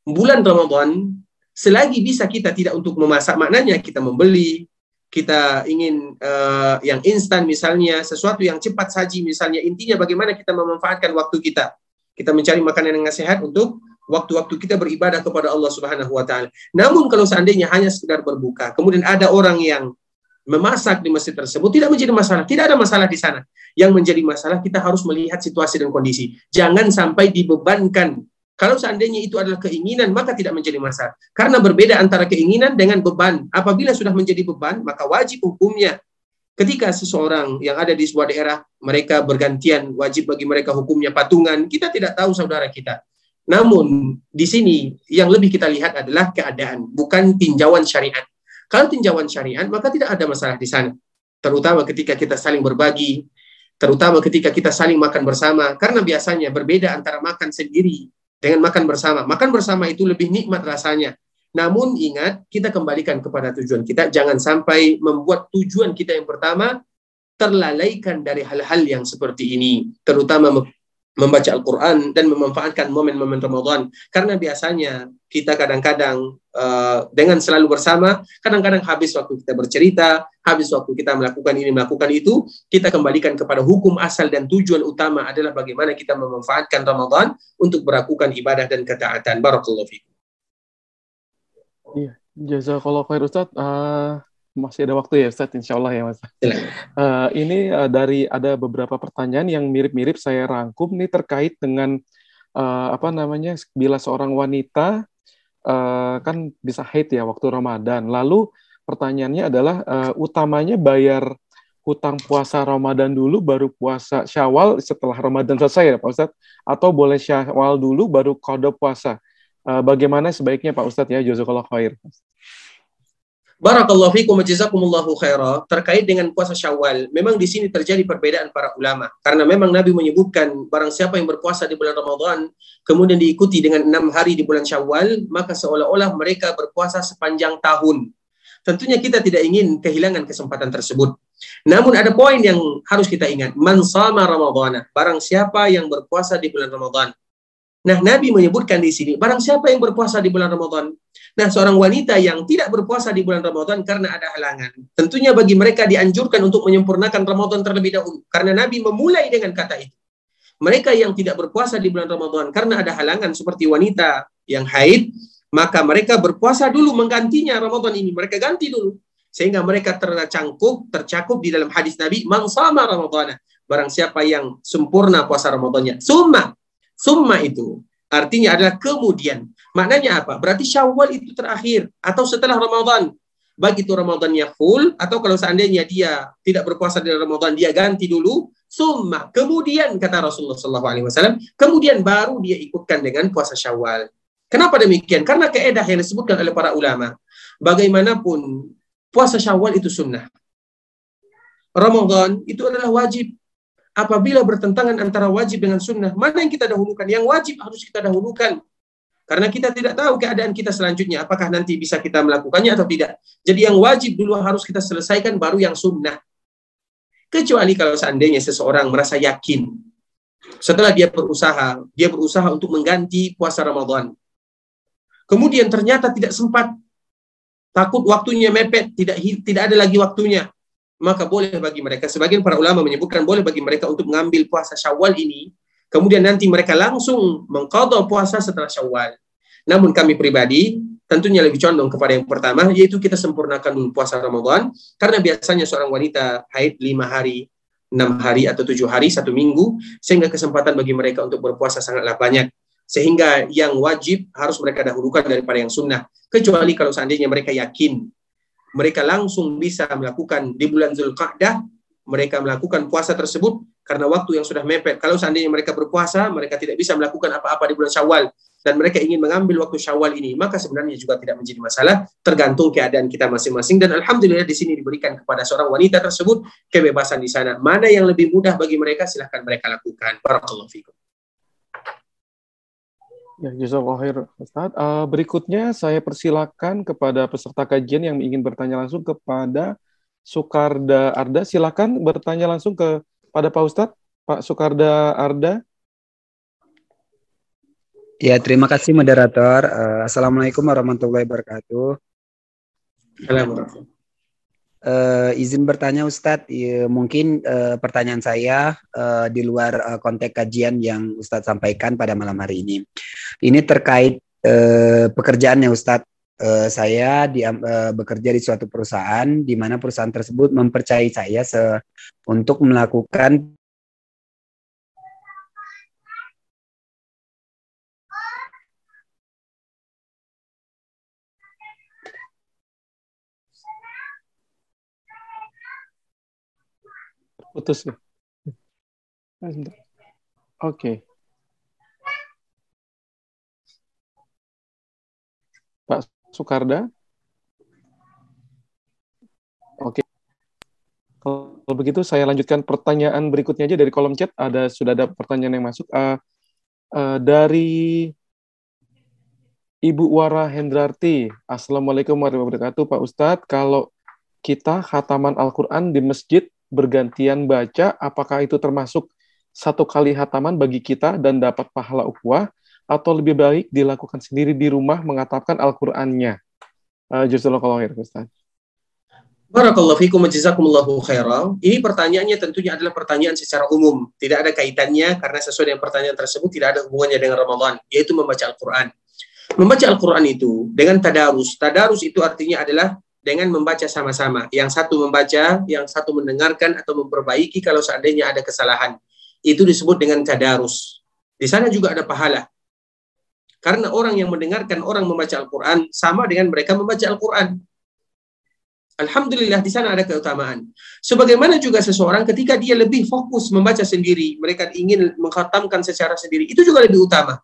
bulan Ramadan selagi bisa kita tidak untuk memasak maknanya kita membeli, kita ingin uh, yang instan misalnya, sesuatu yang cepat saji misalnya, intinya bagaimana kita memanfaatkan waktu kita. Kita mencari makanan yang sehat untuk waktu-waktu kita beribadah kepada Allah Subhanahu wa taala. Namun kalau seandainya hanya sekedar berbuka, kemudian ada orang yang memasak di masjid tersebut tidak menjadi masalah. Tidak ada masalah di sana. Yang menjadi masalah kita harus melihat situasi dan kondisi. Jangan sampai dibebankan. Kalau seandainya itu adalah keinginan, maka tidak menjadi masalah. Karena berbeda antara keinginan dengan beban. Apabila sudah menjadi beban, maka wajib hukumnya. Ketika seseorang yang ada di sebuah daerah, mereka bergantian, wajib bagi mereka hukumnya patungan. Kita tidak tahu saudara kita. Namun, di sini yang lebih kita lihat adalah keadaan, bukan tinjauan syariat. Kalau tinjauan syariat, maka tidak ada masalah di sana. Terutama ketika kita saling berbagi, terutama ketika kita saling makan bersama, karena biasanya berbeda antara makan sendiri dengan makan bersama. Makan bersama itu lebih nikmat rasanya. Namun ingat, kita kembalikan kepada tujuan kita. Jangan sampai membuat tujuan kita yang pertama terlalaikan dari hal-hal yang seperti ini. Terutama membaca Al-Quran dan memanfaatkan momen-momen Ramadan. Karena biasanya kita kadang-kadang uh, dengan selalu bersama, kadang-kadang habis waktu kita bercerita, habis waktu kita melakukan ini, melakukan itu, kita kembalikan kepada hukum asal dan tujuan utama adalah bagaimana kita memanfaatkan Ramadan untuk melakukan ibadah dan ketaatan. Barakallahu fikum. Iya, jazakallah khair Ustaz. Uh, masih ada waktu ya Ustaz, insya Allah ya Mas. Uh, ini uh, dari ada beberapa pertanyaan yang mirip-mirip saya rangkum nih terkait dengan uh, apa namanya bila seorang wanita uh, kan bisa haid ya waktu Ramadan. Lalu pertanyaannya adalah uh, utamanya bayar hutang puasa Ramadan dulu baru puasa Syawal setelah Ramadan selesai ya Pak Ustadz atau boleh Syawal dulu baru kode puasa. Uh, bagaimana sebaiknya Pak Ustadz ya Jazakallah khair. Barakallahu fikum jazakumullahu khaira. Terkait dengan puasa Syawal, memang di sini terjadi perbedaan para ulama. Karena memang Nabi menyebutkan barang siapa yang berpuasa di bulan Ramadan kemudian diikuti dengan enam hari di bulan Syawal, maka seolah-olah mereka berpuasa sepanjang tahun. Tentunya kita tidak ingin kehilangan kesempatan tersebut. Namun ada poin yang harus kita ingat. Man sama Ramadhan. Barang siapa yang berpuasa di bulan Ramadan. Nah, Nabi menyebutkan di sini, barang siapa yang berpuasa di bulan Ramadan. Nah, seorang wanita yang tidak berpuasa di bulan Ramadan karena ada halangan. Tentunya bagi mereka dianjurkan untuk menyempurnakan Ramadan terlebih dahulu. Karena Nabi memulai dengan kata itu. Mereka yang tidak berpuasa di bulan Ramadan karena ada halangan seperti wanita yang haid, maka mereka berpuasa dulu menggantinya Ramadan ini. Mereka ganti dulu. Sehingga mereka tercangkup, tercakup di dalam hadis Nabi, Mang sama Ramadan. Barang siapa yang sempurna puasa Ramadannya. Summa Summa itu artinya adalah kemudian. Maknanya apa? Berarti Syawal itu terakhir atau setelah Ramadan. Baik itu Ramadannya full atau kalau seandainya dia tidak berpuasa di Ramadan dia ganti dulu summa kemudian kata Rasulullah SAW kemudian baru dia ikutkan dengan puasa Syawal. Kenapa demikian? Karena keedah yang disebutkan oleh para ulama. Bagaimanapun puasa Syawal itu sunnah. Ramadan itu adalah wajib apabila bertentangan antara wajib dengan sunnah, mana yang kita dahulukan? Yang wajib harus kita dahulukan. Karena kita tidak tahu keadaan kita selanjutnya, apakah nanti bisa kita melakukannya atau tidak. Jadi yang wajib dulu harus kita selesaikan, baru yang sunnah. Kecuali kalau seandainya seseorang merasa yakin, setelah dia berusaha, dia berusaha untuk mengganti puasa Ramadan. Kemudian ternyata tidak sempat, takut waktunya mepet, tidak tidak ada lagi waktunya maka boleh bagi mereka sebagian para ulama menyebutkan boleh bagi mereka untuk mengambil puasa Syawal ini kemudian nanti mereka langsung mengqadha puasa setelah Syawal. Namun kami pribadi tentunya lebih condong kepada yang pertama yaitu kita sempurnakan dulu puasa Ramadan karena biasanya seorang wanita haid lima hari enam hari atau tujuh hari satu minggu sehingga kesempatan bagi mereka untuk berpuasa sangatlah banyak sehingga yang wajib harus mereka dahulukan daripada yang sunnah kecuali kalau seandainya mereka yakin mereka langsung bisa melakukan di bulan Zulqa'dah mereka melakukan puasa tersebut karena waktu yang sudah mepet. Kalau seandainya mereka berpuasa, mereka tidak bisa melakukan apa-apa di bulan Syawal dan mereka ingin mengambil waktu Syawal ini, maka sebenarnya juga tidak menjadi masalah, tergantung keadaan kita masing-masing dan alhamdulillah di sini diberikan kepada seorang wanita tersebut kebebasan di sana. Mana yang lebih mudah bagi mereka silahkan mereka lakukan. Barakallahu fikum. Ya, khair. Uh, berikutnya saya persilakan kepada peserta kajian yang ingin bertanya langsung kepada Sukarda Arda. Silakan bertanya langsung kepada Pak Ustadz. Pak Sukarda Arda. Ya, terima kasih moderator. Uh, Assalamualaikum warahmatullahi wabarakatuh. Assalamualaikum. Uh, izin bertanya Ustadz, ya, mungkin uh, pertanyaan saya uh, di luar uh, konteks kajian yang Ustadz sampaikan pada malam hari ini. Ini terkait uh, pekerjaannya Ustadz. Uh, saya di, uh, bekerja di suatu perusahaan di mana perusahaan tersebut mempercayai saya se untuk melakukan putus ya. Oke. Okay. Pak Soekarda. Oke. Kalau begitu saya lanjutkan pertanyaan berikutnya aja dari kolom chat. Ada sudah ada pertanyaan yang masuk. Uh, uh, dari Ibu Wara Hendrarti. Assalamualaikum warahmatullahi wabarakatuh, Pak Ustadz. Kalau kita khataman Al-Quran di masjid bergantian baca, apakah itu termasuk satu kali hataman bagi kita dan dapat pahala ukhuwah, atau lebih baik dilakukan sendiri di rumah mengatapkan Al-Qur'annya? Uh, Jazakallahu khair, Ustaz. Barakallahu fikum jazakumullahu khairan. Ini pertanyaannya tentunya adalah pertanyaan secara umum. Tidak ada kaitannya karena sesuai dengan pertanyaan tersebut tidak ada hubungannya dengan Ramadan, yaitu membaca Al-Qur'an. Membaca Al-Qur'an itu dengan tadarus. Tadarus itu artinya adalah dengan membaca sama-sama. Yang satu membaca, yang satu mendengarkan atau memperbaiki kalau seandainya ada kesalahan. Itu disebut dengan tadarus. Di sana juga ada pahala. Karena orang yang mendengarkan orang membaca Al-Quran sama dengan mereka membaca Al-Quran. Alhamdulillah di sana ada keutamaan. Sebagaimana juga seseorang ketika dia lebih fokus membaca sendiri, mereka ingin mengkhatamkan secara sendiri, itu juga lebih utama.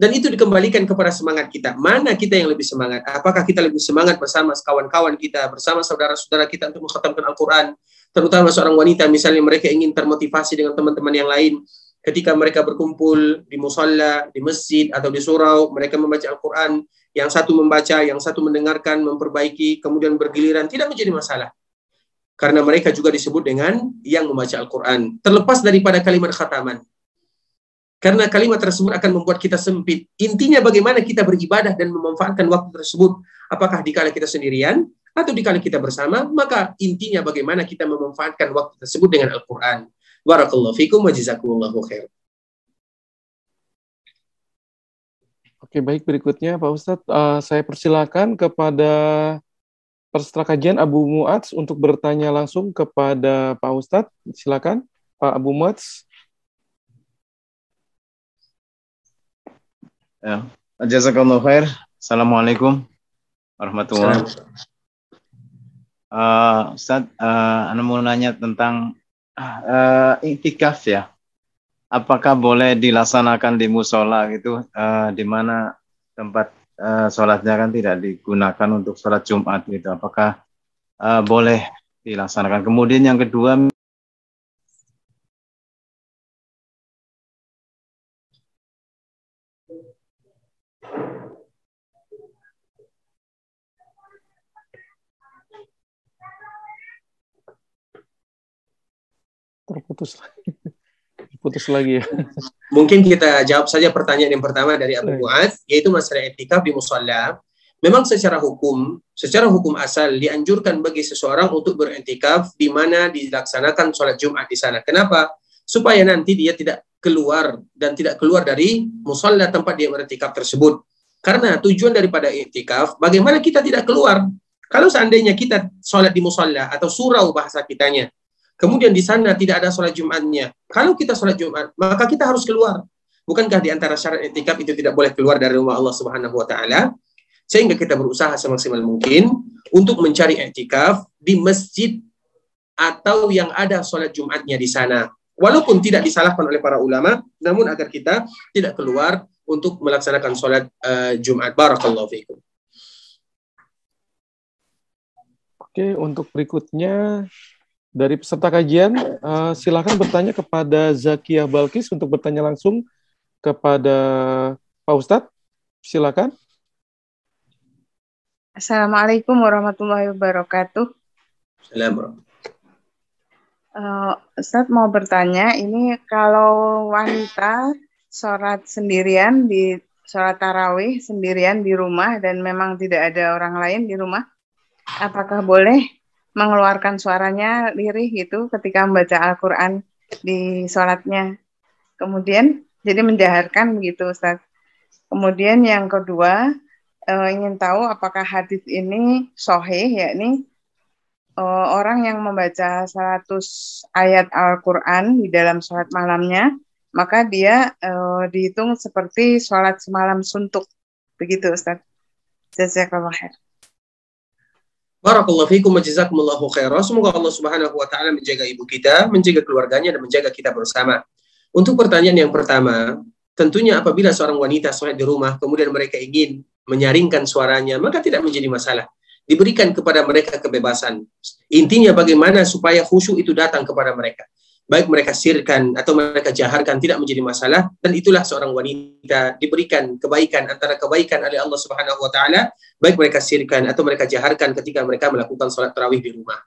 Dan itu dikembalikan kepada semangat kita. Mana kita yang lebih semangat? Apakah kita lebih semangat bersama kawan-kawan kita, bersama saudara-saudara kita untuk mengkhatamkan Al-Quran? Terutama seorang wanita, misalnya mereka ingin termotivasi dengan teman-teman yang lain. Ketika mereka berkumpul di musola, di masjid, atau di surau, mereka membaca Al-Quran. Yang satu membaca, yang satu mendengarkan, memperbaiki, kemudian bergiliran. Tidak menjadi masalah. Karena mereka juga disebut dengan yang membaca Al-Quran. Terlepas daripada kalimat khataman karena kalimat tersebut akan membuat kita sempit. Intinya bagaimana kita beribadah dan memanfaatkan waktu tersebut. Apakah dikala kita sendirian atau dikala kita bersama, maka intinya bagaimana kita memanfaatkan waktu tersebut dengan Al-Quran. Barakallahu fikum wa jazakumullahu khair. Oke, baik berikutnya Pak Ustadz, uh, saya persilakan kepada peserta kajian Abu Muadz untuk bertanya langsung kepada Pak Ustadz. Silakan, Pak Abu Muadz. Ya. Jazakallahu khair. Assalamualaikum warahmatullahi wabarakatuh. Uh, Ustaz, uh, Anda mau nanya tentang uh, iktikaf ya. Apakah boleh dilaksanakan di musola gitu, uh, di mana tempat uh, sholatnya kan tidak digunakan untuk sholat Jumat gitu. Apakah uh, boleh dilaksanakan? Kemudian yang kedua, terputus lagi. *laughs* Putus lagi ya. *laughs* Mungkin kita jawab saja pertanyaan yang pertama dari Abu Mu'ad, yaitu masalah etikaf di musalla. Memang secara hukum, secara hukum asal dianjurkan bagi seseorang untuk berentikaf di mana dilaksanakan sholat Jumat di sana. Kenapa? Supaya nanti dia tidak keluar dan tidak keluar dari musalla tempat dia berentikaf tersebut. Karena tujuan daripada etikaf, bagaimana kita tidak keluar? Kalau seandainya kita sholat di musalla atau surau bahasa kitanya, kemudian di sana tidak ada sholat Jumatnya. Kalau kita sholat Jumat, maka kita harus keluar. Bukankah di antara syarat etikaf itu tidak boleh keluar dari rumah Allah Subhanahu wa taala? Sehingga kita berusaha semaksimal mungkin untuk mencari etikaf di masjid atau yang ada sholat Jumatnya di sana. Walaupun tidak disalahkan oleh para ulama, namun agar kita tidak keluar untuk melaksanakan sholat uh, Jumat. Barakallahu fiikum. Oke, untuk berikutnya dari peserta kajian, uh, silakan bertanya kepada Zakia Balkis untuk bertanya langsung kepada Pak Ustadz. Silakan. Assalamualaikum warahmatullahi wabarakatuh. Assalamualaikum. Uh, Ustaz mau bertanya, ini kalau wanita sholat sendirian di sholat tarawih sendirian di rumah dan memang tidak ada orang lain di rumah, apakah boleh mengeluarkan suaranya lirih gitu ketika membaca Al-Quran di sholatnya? Kemudian jadi menjaharkan begitu Ustaz. Kemudian yang kedua, uh, ingin tahu apakah hadis ini sohih, yakni uh, orang yang membaca 100 ayat Al-Quran di dalam sholat malamnya, maka dia uh, dihitung seperti sholat semalam suntuk. Begitu Ustaz. Jazakallah khair. Barakallahu fiikum wa jazakumullahu khairan. Semoga Allah Subhanahu wa taala menjaga ibu kita, menjaga keluarganya dan menjaga kita bersama. Untuk pertanyaan yang pertama, tentunya apabila seorang wanita sholat di rumah kemudian mereka ingin menyaringkan suaranya, maka tidak menjadi masalah. Diberikan kepada mereka kebebasan. Intinya bagaimana supaya khusyuk itu datang kepada mereka. Baik mereka sirkan atau mereka jaharkan tidak menjadi masalah dan itulah seorang wanita diberikan kebaikan antara kebaikan oleh Allah Subhanahu wa taala baik mereka sirkan atau mereka jaharkan ketika mereka melakukan sholat tarawih di rumah.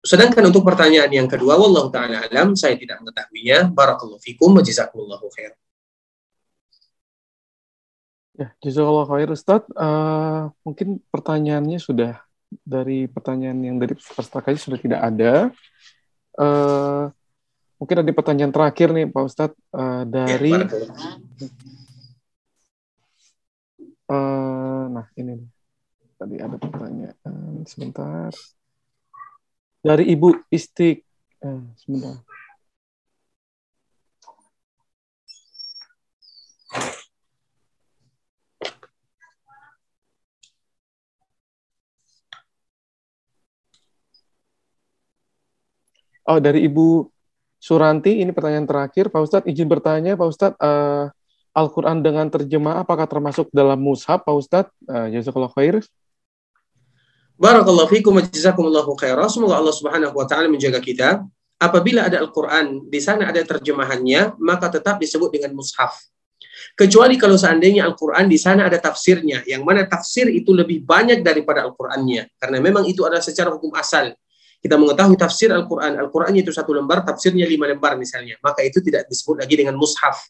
Sedangkan untuk pertanyaan yang kedua, wallahu taala alam, saya tidak mengetahuinya. Barakallahu fikum wa jazakumullahu khair. Ya, jazakallah khair Ustaz. Uh, mungkin pertanyaannya sudah dari pertanyaan yang dari peserta kaji sudah tidak ada. Uh, mungkin ada pertanyaan terakhir nih Pak Ustadz. Uh, dari ya, uh, nah ini tadi ada pertanyaan sebentar. Dari Ibu Istik. Uh, sebentar. Oh, dari Ibu Suranti, ini pertanyaan terakhir. Pak Ustadz, izin bertanya, Pak Ustadz, uh, Al-Quran dengan terjemah apakah termasuk dalam mushaf, Pak Ustadz? Uh, Jazakallah khair. Barakallahu fikum wa jazakumullahu khairan. Semoga Allah Subhanahu wa taala menjaga kita. Apabila ada Al-Qur'an, di sana ada terjemahannya, maka tetap disebut dengan mushaf. Kecuali kalau seandainya Al-Quran di sana ada tafsirnya, yang mana tafsir itu lebih banyak daripada Al-Qurannya. Karena memang itu adalah secara hukum asal kita mengetahui tafsir Al-Quran, Al-Quran itu satu lembar, tafsirnya lima lembar misalnya, maka itu tidak disebut lagi dengan mushaf.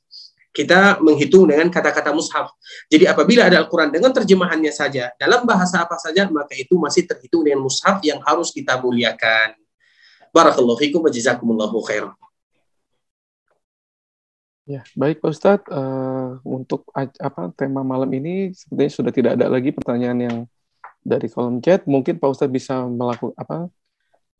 Kita menghitung dengan kata-kata mushaf. Jadi apabila ada Al-Quran dengan terjemahannya saja, dalam bahasa apa saja, maka itu masih terhitung dengan mushaf yang harus kita muliakan. Barakallahu fikum wa jazakumullahu khairan. Ya, baik Pak Ustadz. Uh, untuk apa tema malam ini sepertinya sudah tidak ada lagi pertanyaan yang dari kolom chat. Mungkin Pak Ustadz bisa melakukan apa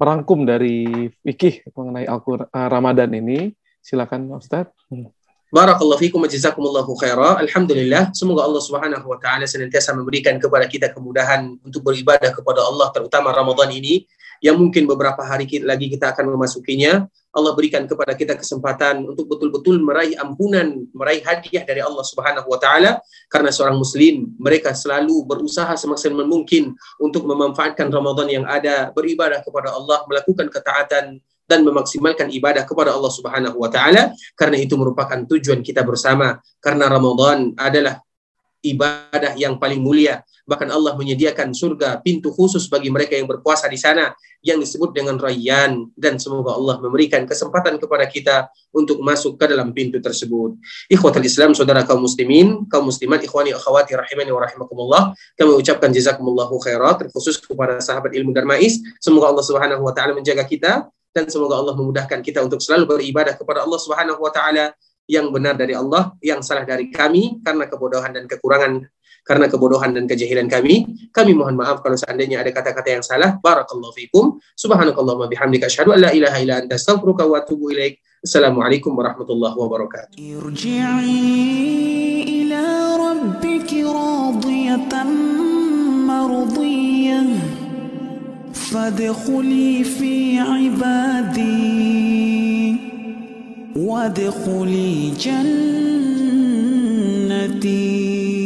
merangkum dari fikih mengenai Al-Quran uh, Ramadan ini. Silakan Ustaz. Hmm. Barakallahu fikum jazakumullahu khaira. Alhamdulillah, semoga Allah Subhanahu wa taala senantiasa memberikan kepada kita kemudahan untuk beribadah kepada Allah terutama Ramadan ini yang mungkin beberapa hari lagi kita akan memasukinya. Allah berikan kepada kita kesempatan untuk betul-betul meraih ampunan, meraih hadiah dari Allah Subhanahu wa taala. Karena seorang muslim mereka selalu berusaha semaksimal mungkin untuk memanfaatkan Ramadan yang ada, beribadah kepada Allah, melakukan ketaatan dan memaksimalkan ibadah kepada Allah Subhanahu wa taala. Karena itu merupakan tujuan kita bersama. Karena Ramadan adalah ibadah yang paling mulia Bahkan Allah menyediakan surga pintu khusus bagi mereka yang berpuasa di sana yang disebut dengan Rayyan dan semoga Allah memberikan kesempatan kepada kita untuk masuk ke dalam pintu tersebut. Ikhwatul Islam, saudara kaum muslimin, kaum muslimat, ikhwani akhwati rahimani wa rahimakumullah. Kami ucapkan jazakumullahu khairat terkhusus kepada sahabat ilmu Darmais. Semoga Allah Subhanahu wa taala menjaga kita dan semoga Allah memudahkan kita untuk selalu beribadah kepada Allah Subhanahu wa taala yang benar dari Allah, yang salah dari kami karena kebodohan dan kekurangan karena kebodohan dan kejahilan kami. Kami mohon maaf kalau seandainya ada kata-kata yang salah. Barakallahu fikum. Subhanakallahumma bihamdika asyhadu an la ilaha illa anta astaghfiruka wa atubu ilaik. Assalamualaikum warahmatullahi wabarakatuh. ارجعي إلى ربك راضية مرضية فادخلي في عبادي وادخلي جنتي